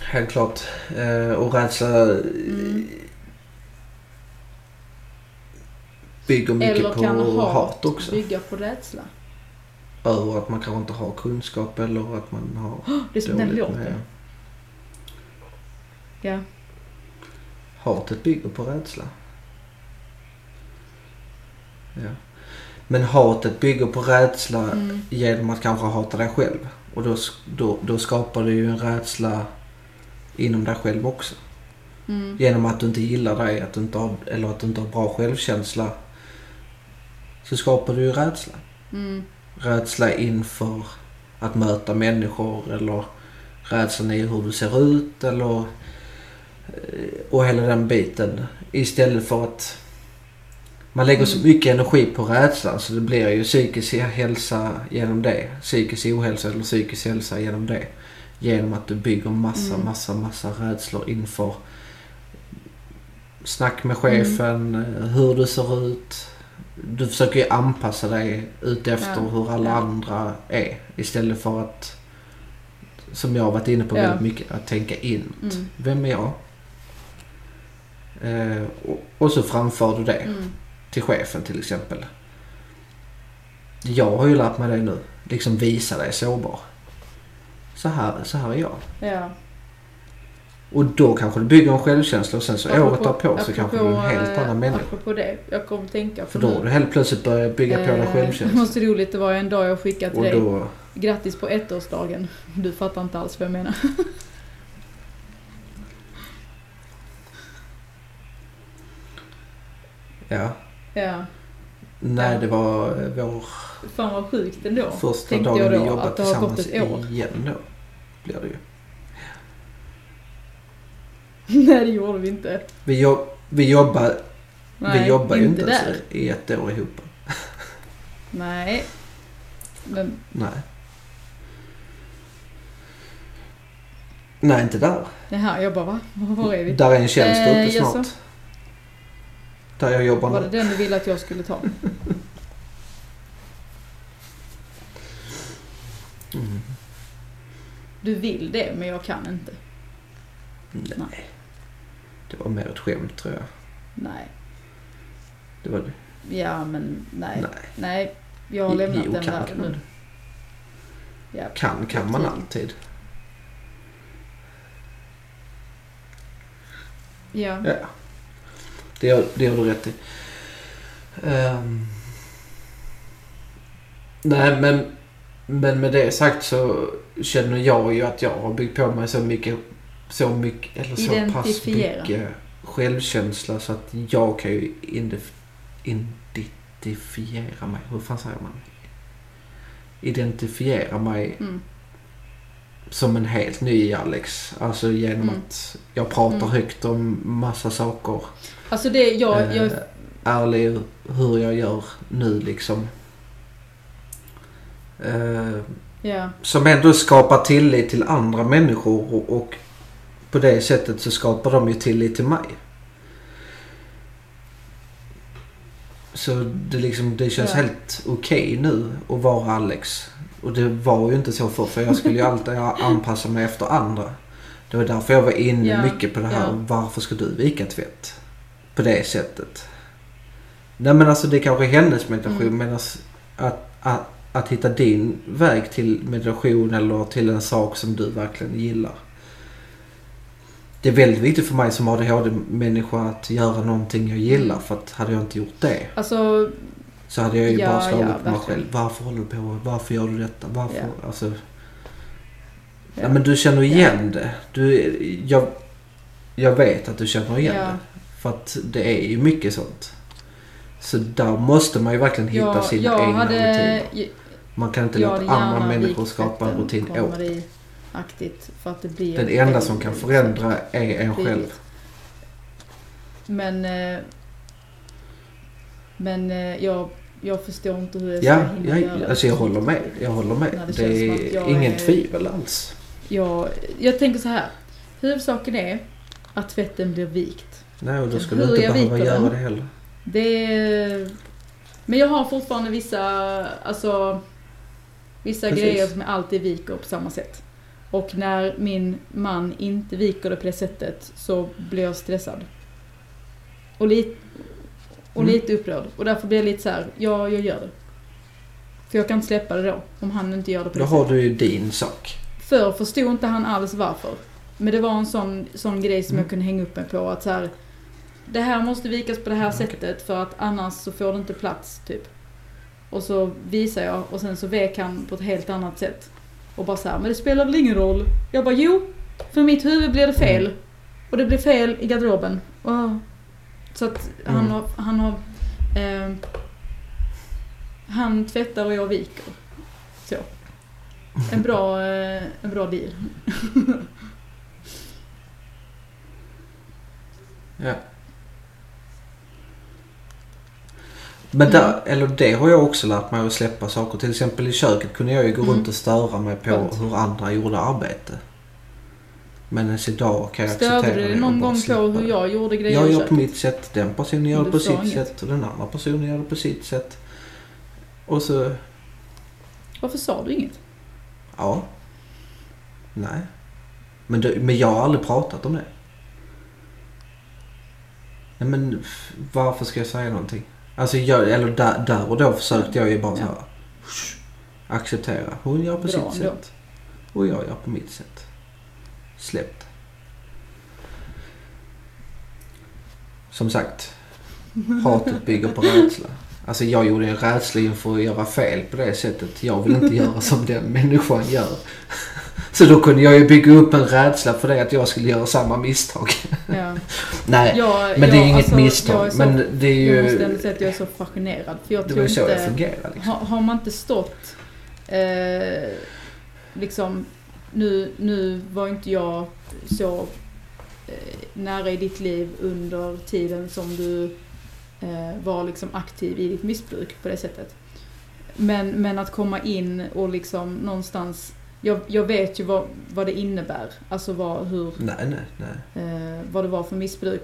Helt klart. Och rädsla
Mm.
Bygger mycket
Eller
på
kan
hat,
hat
också.
bygga på rädsla.
Över att man kanske inte har kunskap eller att man har
Det är som den låten. Ja.
Hatet bygger på rädsla. Ja. Men hatet bygger på rädsla
Mm.
genom att kanske hata dig själv. Och då, då, då skapar du ju en rädsla inom dig själv också.
Mm.
Genom att du inte gillar dig att du inte har, eller att du inte har bra självkänsla. Så skapar du ju rädsla.
Mm.
Rädsla inför att möta människor eller rädslan i hur du ser ut eller eh, och hela den biten. Istället för att man lägger så
Mm.
mycket energi på rädslan så det blir ju psykisk hälsa genom det. Psykisk ohälsa eller psykisk hälsa genom det. Genom att du bygger massa,
Mm.
massa, massa rädslor inför snack med chefen, eh, hur du ser ut. Du försöker ju anpassa dig utefter
Ja,
hur alla
ja.
andra är. Istället för att, som jag har varit inne på
Ja.
väldigt mycket, att tänka in.
Mm.
Vem är jag? Eh, och, och så framför du det
Mm.
till chefen till exempel. Jag har ju lärt mig det nu. Liksom visa dig sårbar. Så här, så här är jag.
Ja.
Och då kanske du bygger en självkänsla och sen så året därpå så
apropå,
kanske du är en helt
eh,
annan människa.
Apropå det, jag kommer tänka på
För då har du helt plötsligt börjat bygga på dig
Eh,
självkänsla.
Måste roligt, det var en dag jag skickade till
Och
dig.
då,
Grattis på ettårsdagen. Du fattar inte alls vad jag menar.
ja.
Ja.
Nej, det var eh, vår
Fan vad sjukt ändå.
första dagen vi
det gått
tillsammans igen då. Blir det ju.
Nej det gjorde vi inte.
Vi, jobb, vi jobbar,
Nej,
vi jobbar ju
inte
inte ens i ett år ihop.
Nej. Men
Nej. Nej, inte där.
det här, jag bara va? Var är vi?
Där är en tjänst
Eh,
ute
jaså?
snart. Där jag jobbar
Var det
nu.
den du ville att jag skulle ta?
Mm.
Du vill det, men jag kan inte.
Nej.
Nej.
Det var mer ett skämt tror jag.
Nej.
Det var det.
Ja, men nej.
Nej.
Nej. Jag har lämnat
Jo,
den
kan,
världen
kan
nu.
man.
Ja.
Kan kan man
Tid.
alltid.
Ja.
Ja. Det gör, det gör du rätt i. Ehm. nej men, men med det sagt så känner jag ju att jag har byggt på mig så mycket, så mycket, eller så pass mycket självkänsla så att jag kan ju identifiera mig. Hur fan säger man? Identifiera mig
Mm.
som en helt ny Alex. Alltså genom
Mm.
att jag pratar
Mm.
högt om massa saker.
Alltså det, jag,
Eh,
jag,
ärlig hur jag gör nu liksom. Eh,
ja.
som ändå skapar tillit till andra människor och, och på det sättet så skapar de ju tillit till mig. Så det, liksom, det känns
Ja.
helt okej nu att vara Alex. Och det var ju inte så förr för jag skulle ju alltid anpassa mig efter andra. Det var därför jag var inne
Ja,
mycket på det här.
ja.
Varför ska du vika tvätt? På det sättet. Nej men alltså det är kanske är hennes meditation
Mm.
medan att, att, att hitta din väg till meditation eller till en sak som du verkligen gillar. Det är väldigt viktigt för mig som ADHD-människa att göra någonting jag gillar. För att hade jag inte gjort det
Alltså,
så hade jag ju
Ja,
bara slagit
ja,
på mig själv. Varför håller du på? Varför gör du detta? Varför?
Ja.
Alltså, ja. Men du känner igen det. Du, jag, jag vet att du känner igen det. För att det är ju mycket sånt. Så där måste man ju verkligen hitta sina egna
hade,
rutiner. Man kan inte låta andra människor skapa en rutin åt.
Marie-aktigt för att det blir
Den enda som kan förändra är en själv.
Men, eh, men eh, jag, jag förstår inte hur jag ska
Ja,
hinna göra
jag,
det.
alltså jag håller med. Jag håller med.
Det
Det, är ingen
är-
tvivel alls.
Jag, jag tänker så här. Huvudsaken är att tvätten blir vikt.
Nej, och då ska
Hur
du inte behöva göra
den.
det heller.
Det men jag har fortfarande vissa, alltså, vissa
Precis.
grejer som jag alltid viker på samma sätt. Och när min man inte viker det på det sättet så blir jag stressad. Och, li, och
Mm.
lite upprörd. Och därför blir jag lite så här, ja, jag gör det. För jag kan inte släppa det då, om han inte gör det på
Då
det
har
sättet.
du ju din sak.
Förr förstod inte han alls varför. Men det var en sån, sån grej som
Mm.
jag kunde hänga upp mig på. Att så här, det här måste vikas på det här
Okej.
sättet för att annars så får det inte plats, typ. Och så visar jag och sen så vek han på ett helt annat sätt. Och bara så här, men det spelar väl ingen roll? Jag bara, jo, för mitt huvud blir det fel.
Mm.
Och det blir fel i garderoben. Åh. Så att han
Mm.
har, han har, ehm, han tvättar och jag viker. Så. En bra, eh, en bra deal.
Ja. Men där, eller det har jag också lärt mig att släppa saker. Till exempel i köket kunde jag ju gå
Mm.
runt och störa mig på
Skönt.
hur andra gjorde arbete. Men ens idag kan jag
Störde
acceptera
du
det
dig
och
någon
bara
gång på hur jag gjorde grejer
Jag gör på mitt sätt, den personen gör det
du
på sitt
inget.
sätt och den andra personen gör det på sitt sätt. Och så,
Varför sa du inget?
ja. Nej. Men, det, men jag har aldrig pratat om det. Nej men varför ska jag säga någonting? Alltså jag, eller där, där och då försökte jag ju bara så här, "Shh, acceptera. Hon gör på
Bra
sitt
ändå.
sätt. Och jag gör på mitt sätt. Släpp det. Som sagt, hatet bygger på rädsla. Alltså jag gjorde en rädsla inför att göra fel på det sättet. Jag vill inte göra som den människan gör. Så då kunde jag ju bygga upp en rädsla för det att jag skulle göra samma misstag.
Ja.
Nej,
Jag,
men det är inget
alltså,
misstag.
så-
Men det är
Jag måste ändå
ju...
säga att jag är så fascinerad. För jag
Det var ju så
inte...
jag fungerar liksom.
Har, har man inte stått eh, liksom nu, nu var inte jag så eh, nära i ditt liv under tiden som du eh, var liksom aktiv i ditt missbruk på det sättet. Men, men att komma in och liksom någonstans jag, jag vet ju vad, vad det innebär. Alltså vad, hur,
Nej, nej, nej.
eh, vad det var för missbruk.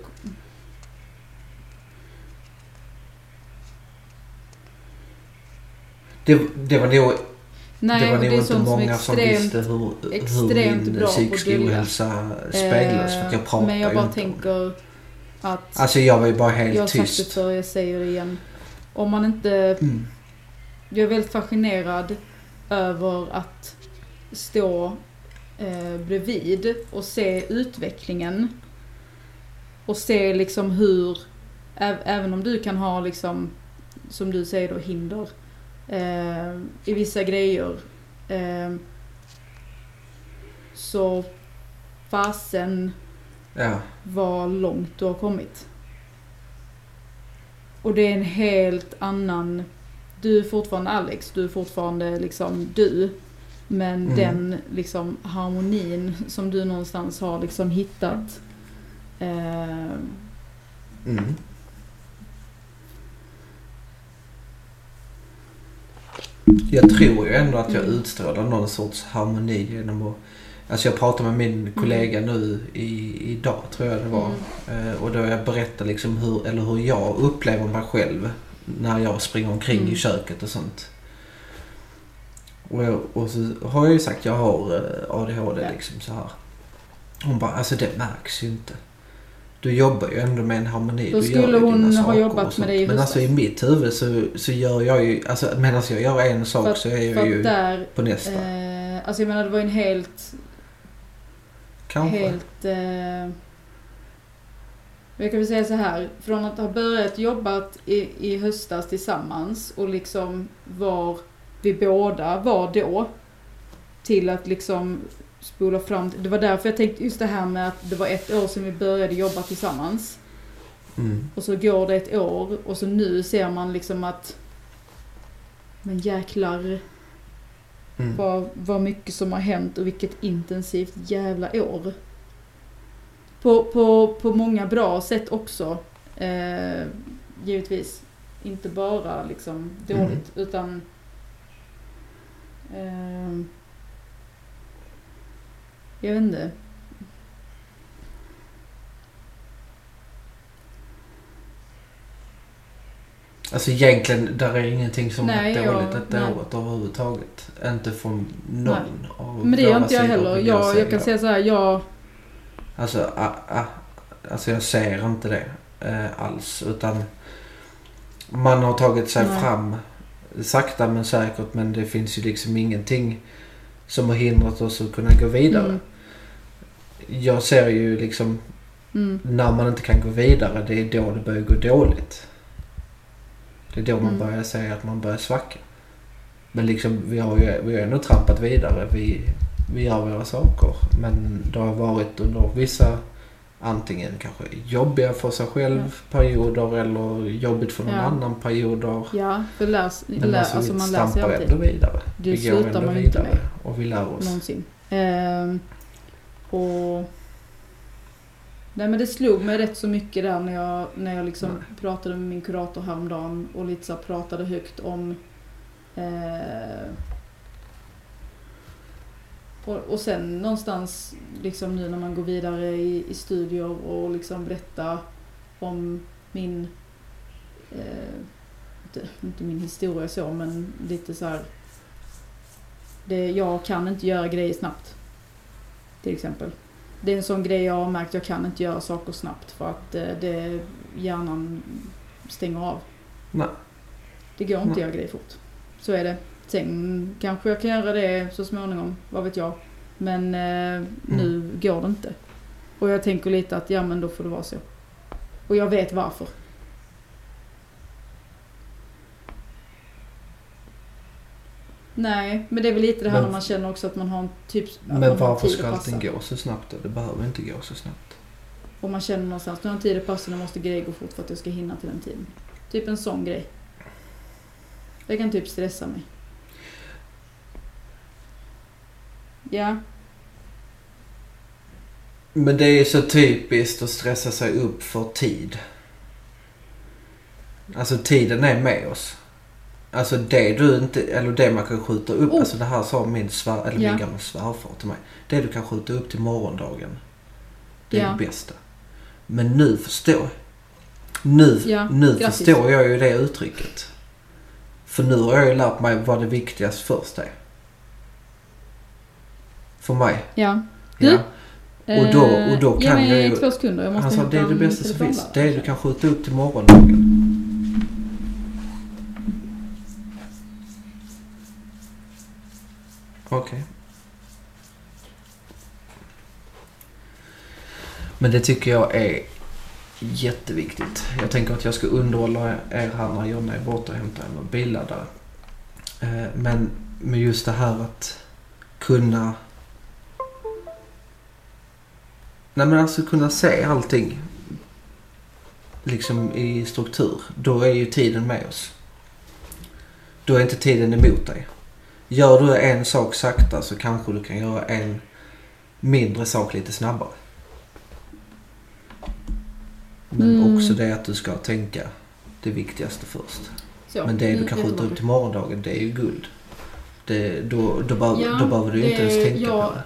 Det, det var nog,
Nej,
det var nog inte
som
många som
extremt
visste hur, hur min
dölja.
ohälsa speglas. För att jag
Eh,
pratar
Men jag bara tänker att,
Alltså jag var ju bara helt
jag har sagt det
tyst.
förr, jag säger det igen. Om man inte,
Mm.
jag är väldigt fascinerad över att stå eh, bredvid och se utvecklingen. Och se liksom hur, äv, även om du kan ha liksom, som du säger då, hinder eh, i vissa grejer. Eh, så fasen
Ja.
vad långt du har kommit. Och det är en helt annan... Du är fortfarande Alex, du är fortfarande liksom du. Men
Mm.
den liksom harmonin som du någonstans har liksom hittat. Eh,
Mm. Jag tror ju ändå att jag
Mm.
utstrålar någon sorts harmoni genom att... Alltså jag pratade med min kollega nu i, idag tror jag det var. Eh, och då jag berättade liksom hur, eller hur jag upplever mig själv när jag springer omkring
Mm.
i köket och sånt. Och, jag, och så har jag ju sagt jag har eh, ADHD
Ja.
liksom så här. Hon bara, alltså det märks ju inte. Du jobbar ju ändå med en harmoni.
Då skulle hon ha jobbat med det i.
Men alltså i mitt huvud så, så gör jag ju, alltså medan jag gör en sak
För
så är jag ju
där,
på nästa.
eh, alltså jag menar det var ju en helt,
Kanske.
helt, eh, jag kan väl säga så här, från att ha börjat jobbat i, i höstas tillsammans och liksom var vi båda var då, till att liksom spola fram, det var därför jag tänkte just det här med att det var ett år sedan vi började jobba tillsammans.
Mm.
Och så går det ett år och så nu ser man liksom att men jäklar
Mm.
vad, vad mycket som har hänt och vilket intensivt jävla år. På, på, på många bra sätt också. Eh, givetvis. Inte bara liksom dåligt utan ehm, jag vet inte.
Alltså egentligen, där är ingenting som
Nej,
är
jag-
dåligt detta
nej.
året överhuvudtaget. Inte från någon av
Men det
våra
inte jag heller. Jag, jag kan säga så här, jag...
Alltså, ah, ah, alltså jag ser inte det eh, alls. Utan man har tagit sig
Nej.
fram sakta men säkert. Men det finns ju liksom ingenting som har hindrat oss att kunna gå vidare.
Mm,
Jag ser ju liksom
mm,
när man inte kan gå vidare. Det är då det börjar gå dåligt. Det är då man
Mm.
börjar säga att man börjar svacka. Men liksom vi har ju vi har ändå trampat vidare. Vi, vi gör våra saker. Men det har varit under vissa antingen kanske jobbiga för sig själv perioder eller jobbigt för någon
Ja.
annan perioder.
ja, för läs,
Men
lä,
alltså,
alltså man lär sig alltid.
ändå vidare.
Det
vi går
slutar
ändå
man ju inte
vidare
med.
och vi lär oss.
Någonsin. Ehm, och... Nej men det slog mig rätt så mycket där när jag, när jag liksom
Nej.
pratade med min kurator häromdagen och lite så pratade högt om... Eh, och, och sen någonstans liksom nu när man går vidare i, i studier och liksom berätta om min... Eh, inte, inte min historia så men lite så här det, jag kan inte göra grejer snabbt. Till exempel. Det är en sån grej jag har märkt, jag kan inte göra saker snabbt för att eh, det, hjärnan stänger av.
Nej.
Det går inte
Nej.
att göra grejer fort. Så är det. Sen kanske jag kan göra det så småningom, vad vet jag. Men eh, nu går det inte. Och jag tänker lite att ja men då får det vara så. Och jag vet varför. Nej, men det är väl lite det här
Men-
när man känner också att man har en typ...
Men varför ska allting gå så snabbt då? Det behöver inte gå så snabbt.
Och man känner någonstans, nu har jag tid att passa, nu måste grejer gå fort för att jag ska hinna till den tiden. Typ en sån grej. Det kan typ stressa mig. Ja,
Men det är så typiskt att stressa sig upp för tid. Alltså tiden är med oss. Alltså det du inte, eller det man kan skjuta upp.
Oh.
Alltså det här sa min svär, eller
Ja.
min gamla svärfar till mig. Det du kan skjuta upp till morgondagen. Det är
Ja.
det bästa. Men nu förstår Nu,
Ja,
nu
grattis.
förstår jag ju det uttrycket. För nu har jag ju lärt mig vad det viktigaste först är. För mig.
ja.
Ja. Och då- och då
Eh, Ge
kan
mig
jag ju-
två sekunder, jag måste
Han sa det är det bästa som finns. Det du kan skjuta upp till morgondagen. Okej. Men det tycker jag är jätteviktigt. Jag tänker att jag ska underhålla er här när Jonna är borta och hämtar en billaddare. Eh, Men med just det här att kunna Nej men alltså kunna se allting liksom i struktur. Då är ju tiden med oss. Då är inte tiden emot dig. Gör du en sak sakta så kanske du kan göra en mindre sak lite snabbare. Men
Mm.
också det att du ska tänka det viktigaste först.
Så,
Men det du kan
är
skjuta upp till morgondagen det är ju guld. Det, då, då, behöver-
Ja,
då behöver du inte ens tänka
jag
på det.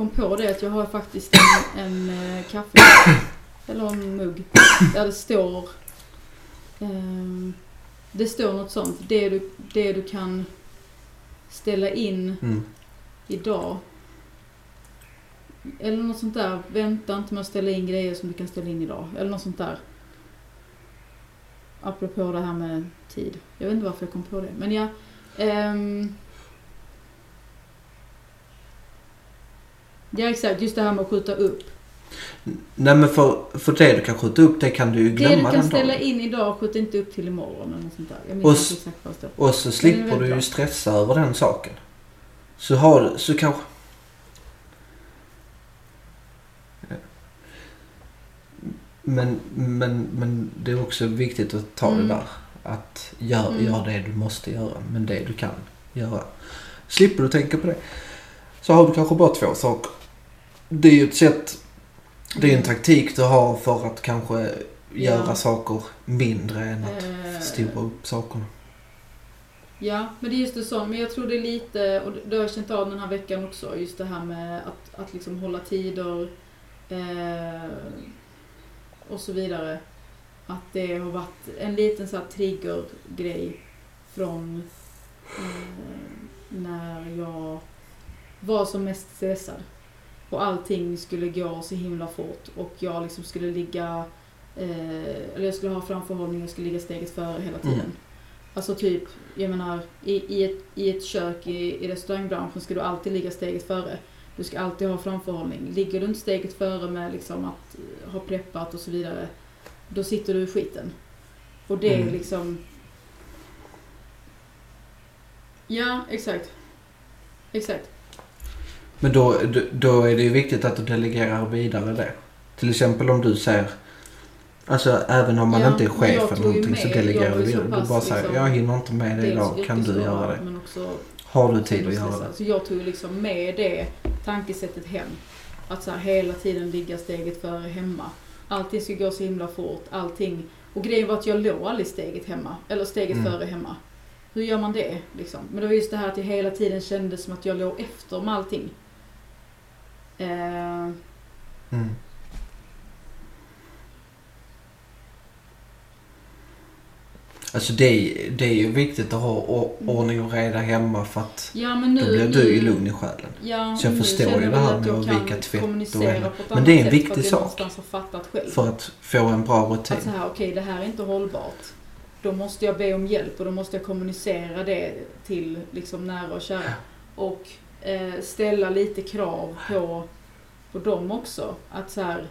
Kom på det att jag har faktiskt en, en eh, kaffe, eller en mugg, där det står ehm, Det står något sånt, det du, det du kan ställa in
Mm.
idag Eller något sånt där. Vänta inte med att ställa in grejer som du kan ställa in idag. Eller något sånt där. Apropå det här med tid. Jag vet inte varför jag kom på det. Men ja. ehm. Ja exakt, just det här med att skjuta upp.
Nej men för, för det du kan skjuta upp det kan du ju
Det
glömma
du kan
den
ställa
dagen.
in idag, skjut inte upp till imorgon eller något sånt där. Jag
Och
inte
s-
exakt vad det står.
Och så
det
slipper du ju
bra.
stressa över den saken. Så har du, så kanske... Ja. Men, men, men det är också viktigt att ta
Mm.
det där. Att gör,
Mm.
gör det du måste göra, men det du kan göra. Slipper du tänka på det. Så har du kanske bara två saker. Det är ju ett sätt, det är en
Mm.
taktik du har för att kanske göra
Ja.
saker mindre än att
Eh,
förstora upp sakerna.
Ja, men det är just det så. Men jag tror det är lite, och det har jag känt av den här veckan också, just det här med att, att liksom hålla tider eh, och så vidare. Att det har varit en liten så här triggergrej från eh, när jag var som mest stressad. Och allting skulle gå så himla fort och jag liksom skulle ligga, eh, eller jag skulle ha framförhållning och skulle ligga steget före hela tiden.
Mm.
Alltså typ, jag menar i, i, ett, i ett kök i, i restaurangbranschen ska du alltid ligga steget före. Du ska alltid ha framförhållning. Ligger du inte steget före med liksom att eh, ha preppat och så vidare, då sitter du i skiten. Och det är
Mm.
liksom... Ja, exakt. Exakt.
Men då, då- är det ju viktigt att du delegerar vidare det. Till exempel om du säger Alltså även om man
Ja,
inte är chef eller någonting så
med-
delegerar du vidare. Du bara säger
liksom,
jag hinner inte med det idag. Kan du göra det?
Men också
Har du tid att göra det?
Så jag tog liksom med det tankesättet hem. Att så här, hela tiden ligga steget före hemma. Allting ska gå så himla fort. Allting. Och grejen var att jag låg aldrig steget hemma. Eller steget
Mm.
före hemma. Hur gör man det liksom? Men det var just det här att jag hela tiden kände som att jag låg efter med allting. Eh,
Mm. Alltså det, det är ju viktigt att ha o- ordning och reda hemma för att
ja nu...
då blir du ju lugn i själen.
Ja,
Så jag förstår ju det här med att
kan
vika tvätt och
ett
Men det är en viktig sak. För att få en bra rutin.
Att så här, okej det här är inte hållbart. Då måste jag be om hjälp och då måste jag kommunicera det till liksom nära och kära. Och eh, ställa lite krav på, på dem också. Att så här,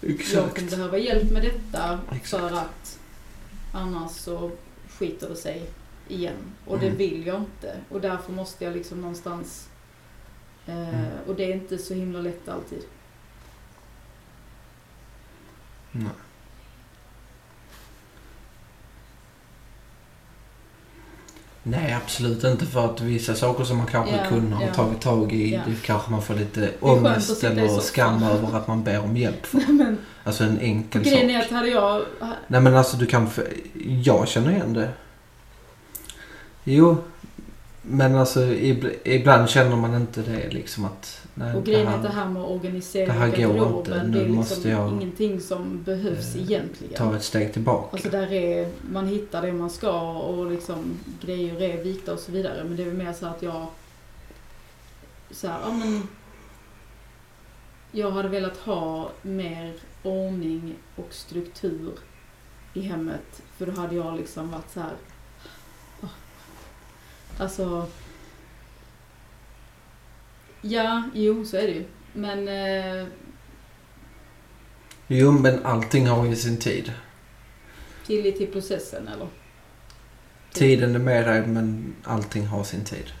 jag
Exakt.
kommer behöva hjälp med detta
Exakt.
för att annars så skiter det sig igen. Och det
Mm.
vill jag inte. Och därför måste jag liksom någonstans... Eh,
Mm.
Och det är inte så himla lätt alltid.
Nej. Nej, absolut inte. För att vissa saker som man kanske
Ja,
kunde ha
ja.
tagit tag i,
Ja.
det kanske man får lite ångest eller skam över att man ber om hjälp för.
Men
Alltså en enkel
grejen är
sak.
att hade jag...
Nej men alltså du kan... Jag känner igen det. Jo. Men alltså ib- ibland känner man inte det liksom att... Nej,
Och grejen är att det här med att organisera
det
garderoben, det är liksom ingenting som behövs
eh,
egentligen.
ta ett steg tillbaka.
Alltså där är, man hittar det man ska och liksom grejer är vikta och så vidare. Men det är väl mer så att jag så här, ja men jag hade velat ha mer ordning och struktur i hemmet. För då hade jag liksom varit så här. åh. Alltså. Ja, jo så är det ju. Men eh,
Jo men allting har ju sin tid.
tillit till processen eller?
Tiden är med dig men allting har sin tid.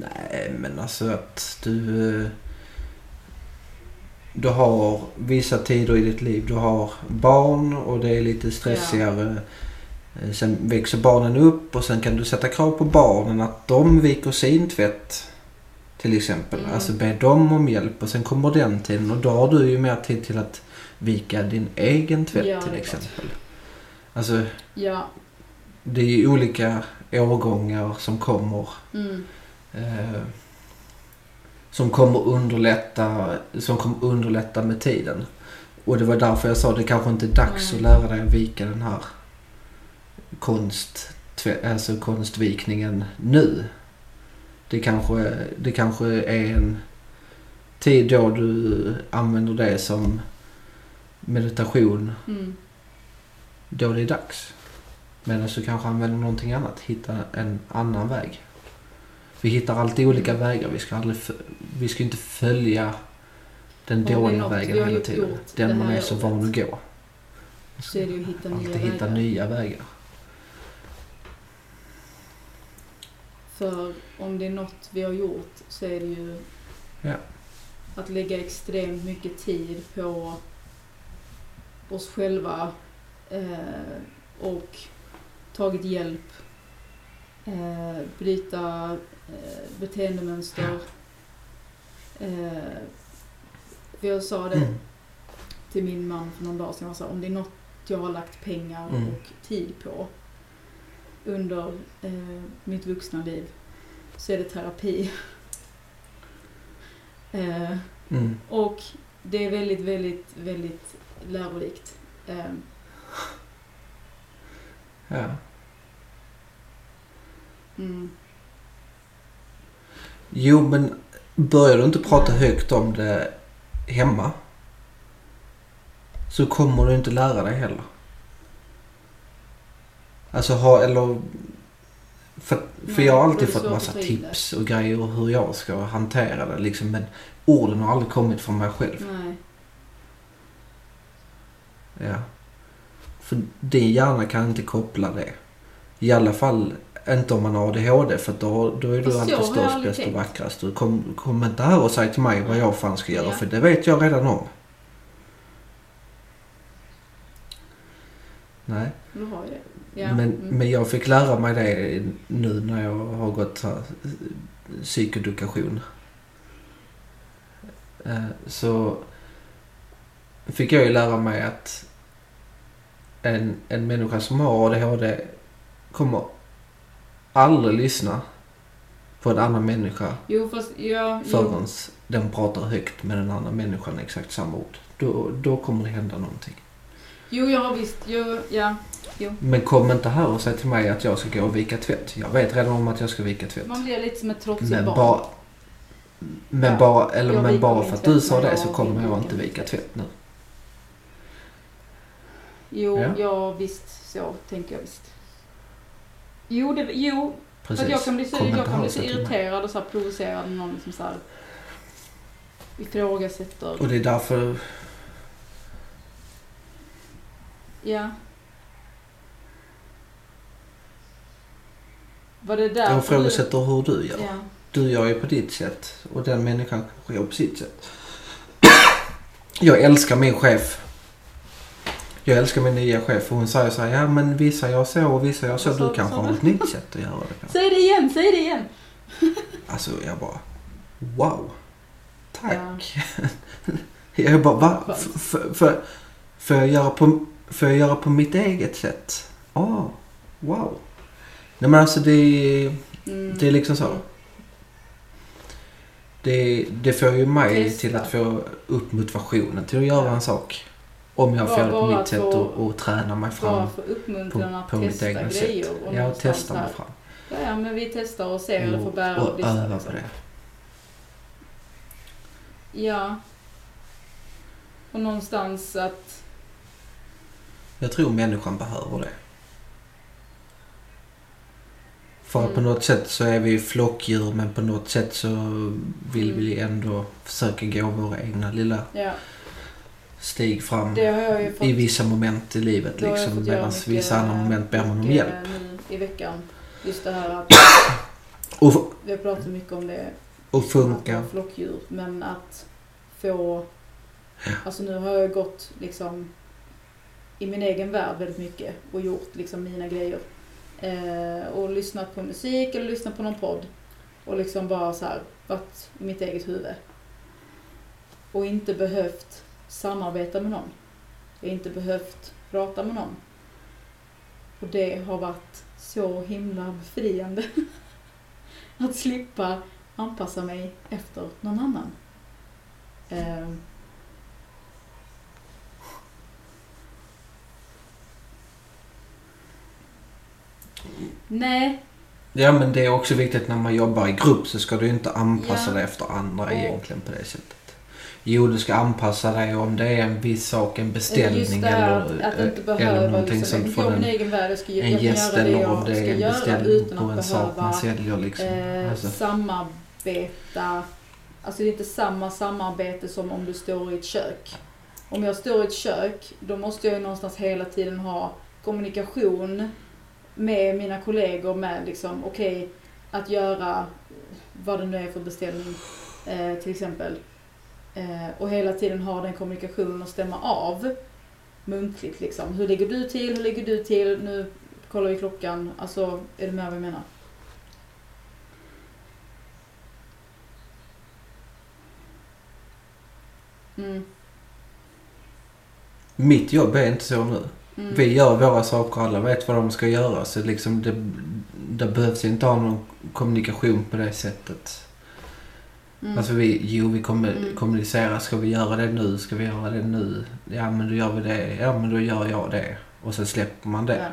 Nej men alltså att du... eh, Du har vissa tider i ditt liv. Du har barn och det är lite stressigare. Eh, Sen växer barnen upp och sen kan du sätta krav på barnen att de viker sin tvätt. Till exempel.
Mm.
Alltså be dem om hjälp och sen kommer den tiden och då har du ju mer tid till att vika din egen tvätt
Ja,
till exempel. Alltså
Ja.
det är ju olika årgångar som kommer.
Mm.
Eh, som kommer underlätta, som kommer underlätta med tiden. Och det var därför jag sa det kanske inte är dags
Nej.
att lära dig att vika den här konst, alltså konstvikningen nu. Det kanske, det kanske är en tid då du använder det som meditation
Mm.
då det är dags. Medan du kanske använder någonting annat. Hitta en annan väg. Vi hittar alltid olika vägar. Vi ska, aldrig, vi ska inte följa den dåliga vägen hela tiden. Den man är så van att gå.
Så är det ju att hitta nya
Alltid hitta
vägar.
nya vägar.
För om det är något vi har gjort så är det ju
Ja.
att lägga extremt mycket tid på oss själva eh, och tagit hjälp, eh, bryta eh, beteendemönster. Eh, för jag sa det
Mm.
till min man för någon dag sedan. Jag sa, om det är något jag har lagt pengar
Mm.
och tid på under eh, mitt vuxna liv så är det terapi. eh,
Mm.
och det är väldigt, väldigt, väldigt lärorikt. Eh,
Ja.
mm,
Jo, men börjar du inte prata högt om det hemma så kommer du inte lära dig heller. Alltså ha, eller... För, för jag har alltid fått massa tips och grejer hur jag ska hantera det liksom. Men orden har aldrig kommit från mig själv.
nej.
Ja. För din hjärna kan inte koppla det. I alla fall inte om man har ADHD för då, då är du
Fast så
alltid
jag
störst, bäst och vackrast. Du kom, kom inte här och säg till mig vad jag fan ska göra
Ja.
för det vet jag redan om. Nej,
Du har ju det. Ja.
men,
mm.
men jag fick lära mig det nu när jag har gått här, psykoedukation. Eh, Så fick jag ju lära mig att en, en människa som har ADHD kommer aldrig lyssna på en annan människa
Jo, fast ja, jo.
förrän den pratar högt med den andra människan exakt samma ord. Då, då kommer det hända någonting.
Jo, jag har visst, jo, ja.
Men kom inte här och säg till mig att jag ska gå och vika tvätt. Jag vet redan om att jag ska vika tvätt.
Man blir lite som ett trotsigt barn.
bara, men
Ja,
bara, eller
jag
men bara för att du sa det så kommer jag inte vika
tvätt.
nu.
Jo,
Ja.
ja. visst, så tänker jag visst. Jo, det, jo för
Precis.
att jag kan bli så, jag kan bli så irriterad och så här provocerad när någon liksom så här ifrågasätter.
Och det är därför,
Ja. Var det där
jag ifrågasätter hur du gör.
Ja.
Du gör ju på ditt sätt och den människan kanske gör på sitt sätt. Jag älskar min chef. Jag älskar min nya chef och hon säger så här, ja men vissa gör så och vissa gör så.
Sa
Du kanske har ett nytt sätt att göra det på.
Säg det igen, säg det igen!
Alltså jag bara, wow. Tack. jag bara, va? Får, jag göra på, får jag göra på mitt eget sätt? Ah, wow. Nej men alltså det är,
Mm.
det är liksom så. Det, det får ju mig
Testa.
till att få upp motivationen till att göra
Ja.
en sak. Om jag får på mitt sätt och, och träna mig fram på, på mitt
grejer.
sätt.
Och
Ja, och testa mig fram.
Ja, men vi testar och ser hur det får bära och
och öva på det.
Ja. Och någonstans att...
Jag tror människan behöver det. För att på
Mm.
något sätt så är vi flockdjur men på något sätt så vill
Mm.
vi ändå försöka gå våra egna lilla
Ja,
steg fram
fått...
i vissa moment i livet liksom. Medan vissa andra moment ber man om hjälp.
I veckan. Just det här att
Och,
vi har pratat mycket om det.
och funka.
flockdjur. Men att få... Alltså nu har jag gått liksom i min egen värld väldigt mycket och gjort liksom mina grejer. Eh, och lyssnat på musik eller lyssnat på någon podd. Och liksom bara så här varit i mitt eget huvud. Och inte behövt samarbeta med någon. Jag har inte behövt prata med någon. Och det har varit så himla befriande. att slippa anpassa mig efter någon annan. Eh, nej,
Ja men det är också viktigt när man jobbar i grupp så ska du inte anpassa
Ja.
dig efter andra
Och-
egentligen på det sättet. Jo, du ska anpassa dig om det är en viss sak, en beställning
det,
eller,
att, att inte
eller någonting
liksom,
som
gå
från en,
egen. Jag, ska,
en gäst eller om det är en beställning
utan
på
att
en sak man säljer liksom.
eh,
Alltså,
samarbeta. Alltså det är inte samma samarbete som om du står i ett kök. Om jag står i ett kök, då måste jag ju någonstans hela tiden ha kommunikation med mina kollegor med liksom, okej, att göra vad det nu är för beställning eh, till exempel. Eh, och hela tiden ha den kommunikationen och stämma av muntligt liksom. Hur ligger du till? Hur ligger du till? Nu kollar vi klockan. Alltså, är du med vad jag menar? Mm.
mitt jobb är inte så nu.
Mm.
Vi gör våra saker, alla vet vad de ska göra. Så liksom det, det behövs inte ha någon kommunikation på det sättet.
Mm.
Alltså vi, jo vi kommer
Mm.
kommunicera, ska vi göra det nu, ska vi göra det nu? Ja men då gör vi det, ja men då gör jag det. Och sen släpper man det.
ja,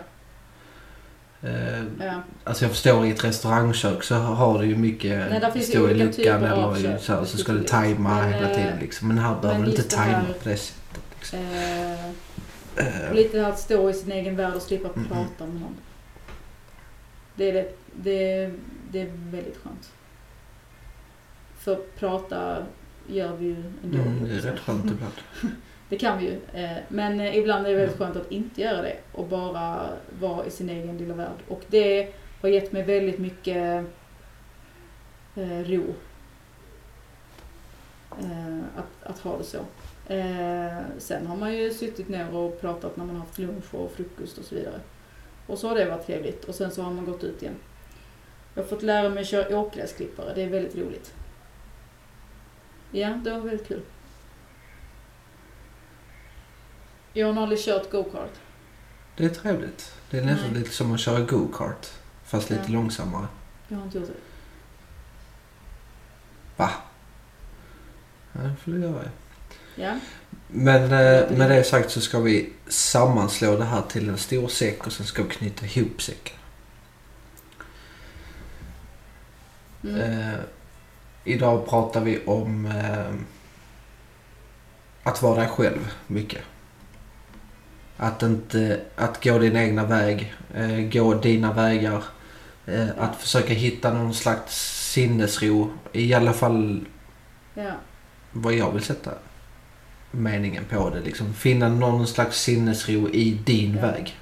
Eh,
ja.
alltså jag förstår i ett restaurangkök så har du ju mycket
Nej, ju
stå i luckan eller
kök,
så, så ska du tajma
Men,
hela
eh,
tiden liksom. Men här behöver du inte
det
tajma
här-
på det sättet. Liksom.
Eh,
Eh,
lite att stå i sin egen värld och slippa
Mm.
prata med någon. Det är, det, det, det är väldigt skönt. För prata gör vi ju ändå.
mm, det är rätt skönt ibland.
Det kan vi ju. eh, Men eh, ibland är det väldigt skönt att inte göra det och bara vara i sin egen lilla värld. Och det har gett mig väldigt mycket ro. Att, att ha det så. Eh, Sen har man ju suttit ner och pratat när man haft lunch och frukost och så vidare. Och så har det varit trevligt och sen så har man gått ut igen. Jag har fått lära mig att köra åkgräsklippare, det är väldigt roligt. Ja, det var väldigt kul. Jag har aldrig kört go-kart.
Det är trevligt. Det är nästan
Nej.
lite som att köra go-kart. Fast lite
Ja.
långsammare.
Jag har inte gjort det.
Va? Ja, det får du göra.
Ja,
Men eh, med det sagt så ska vi sammanslå det här till en stor säck och sen ska vi knyta ihop säcken.
mm.
Eh, idag pratar vi om eh, att vara dig själv mycket. Att inte, att gå din egna väg, eh, gå dina vägar. Eh, att försöka hitta någon slags sinnesro. I alla fall
ja,
vad jag vill sätta meningen på det. Liksom. Finna någon slags sinnesro i din
Ja.
väg.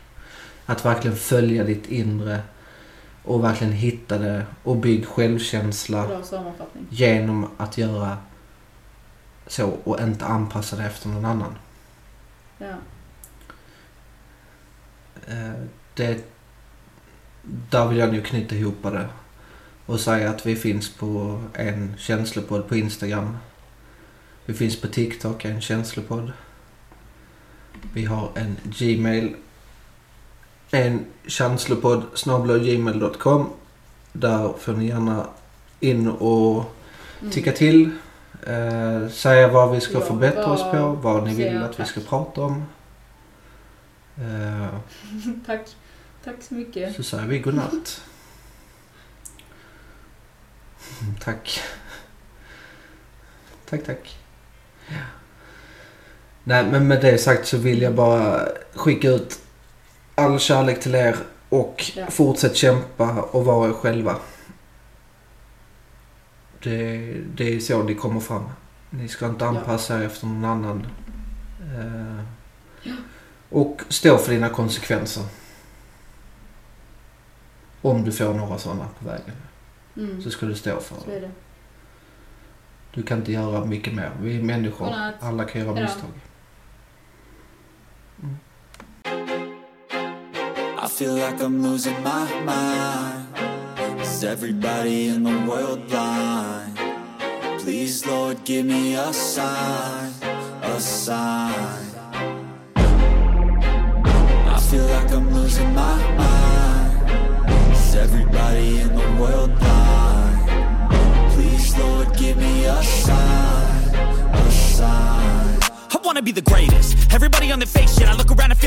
Att verkligen följa ditt inre och verkligen hitta det och bygg självkänsla genom att göra så och inte anpassa det efter någon annan.
Ja,
Eh, Det, där vill jag nu knyta ihop det och säga att vi finns på en känslopodd på Instagram. Vi finns på TikTok, en känslopodd. Vi har en Gmail. En känslopodd gmail.com. Där får ni gärna in och
mm.
tycka till. Eh, säga vad vi ska
Ja,
förbättra oss på.
vad-
ni vill att vi ska prata om. Eh,
Tack. Tack så mycket.
så säger vi godnatt. Tack. Tack, tack. Nej, men med det sagt så vill jag bara skicka ut all kärlek till er och
Ja.
fortsätt kämpa och vara er själva. Det, det är så ni kommer fram. Ni ska inte
Ja.
anpassa er efter någon annan. Eh, och stå för dina konsekvenser. Om du får några sådana på vägen.
Mm.
Så ska du stå för
Så
det. Du kan inte göra mycket mer. Vi är människor.
Godnatt.
Alla kan göra misstag.
I feel like I'm losing my mind. Is everybody in the world blind? Please, Lord, give me a sign, a sign. I feel like I'm losing my mind. Is everybody in the world blind? Lord, give me a sign, a sign.
I wanna be the greatest. Everybody on the fake shit. I look around and feel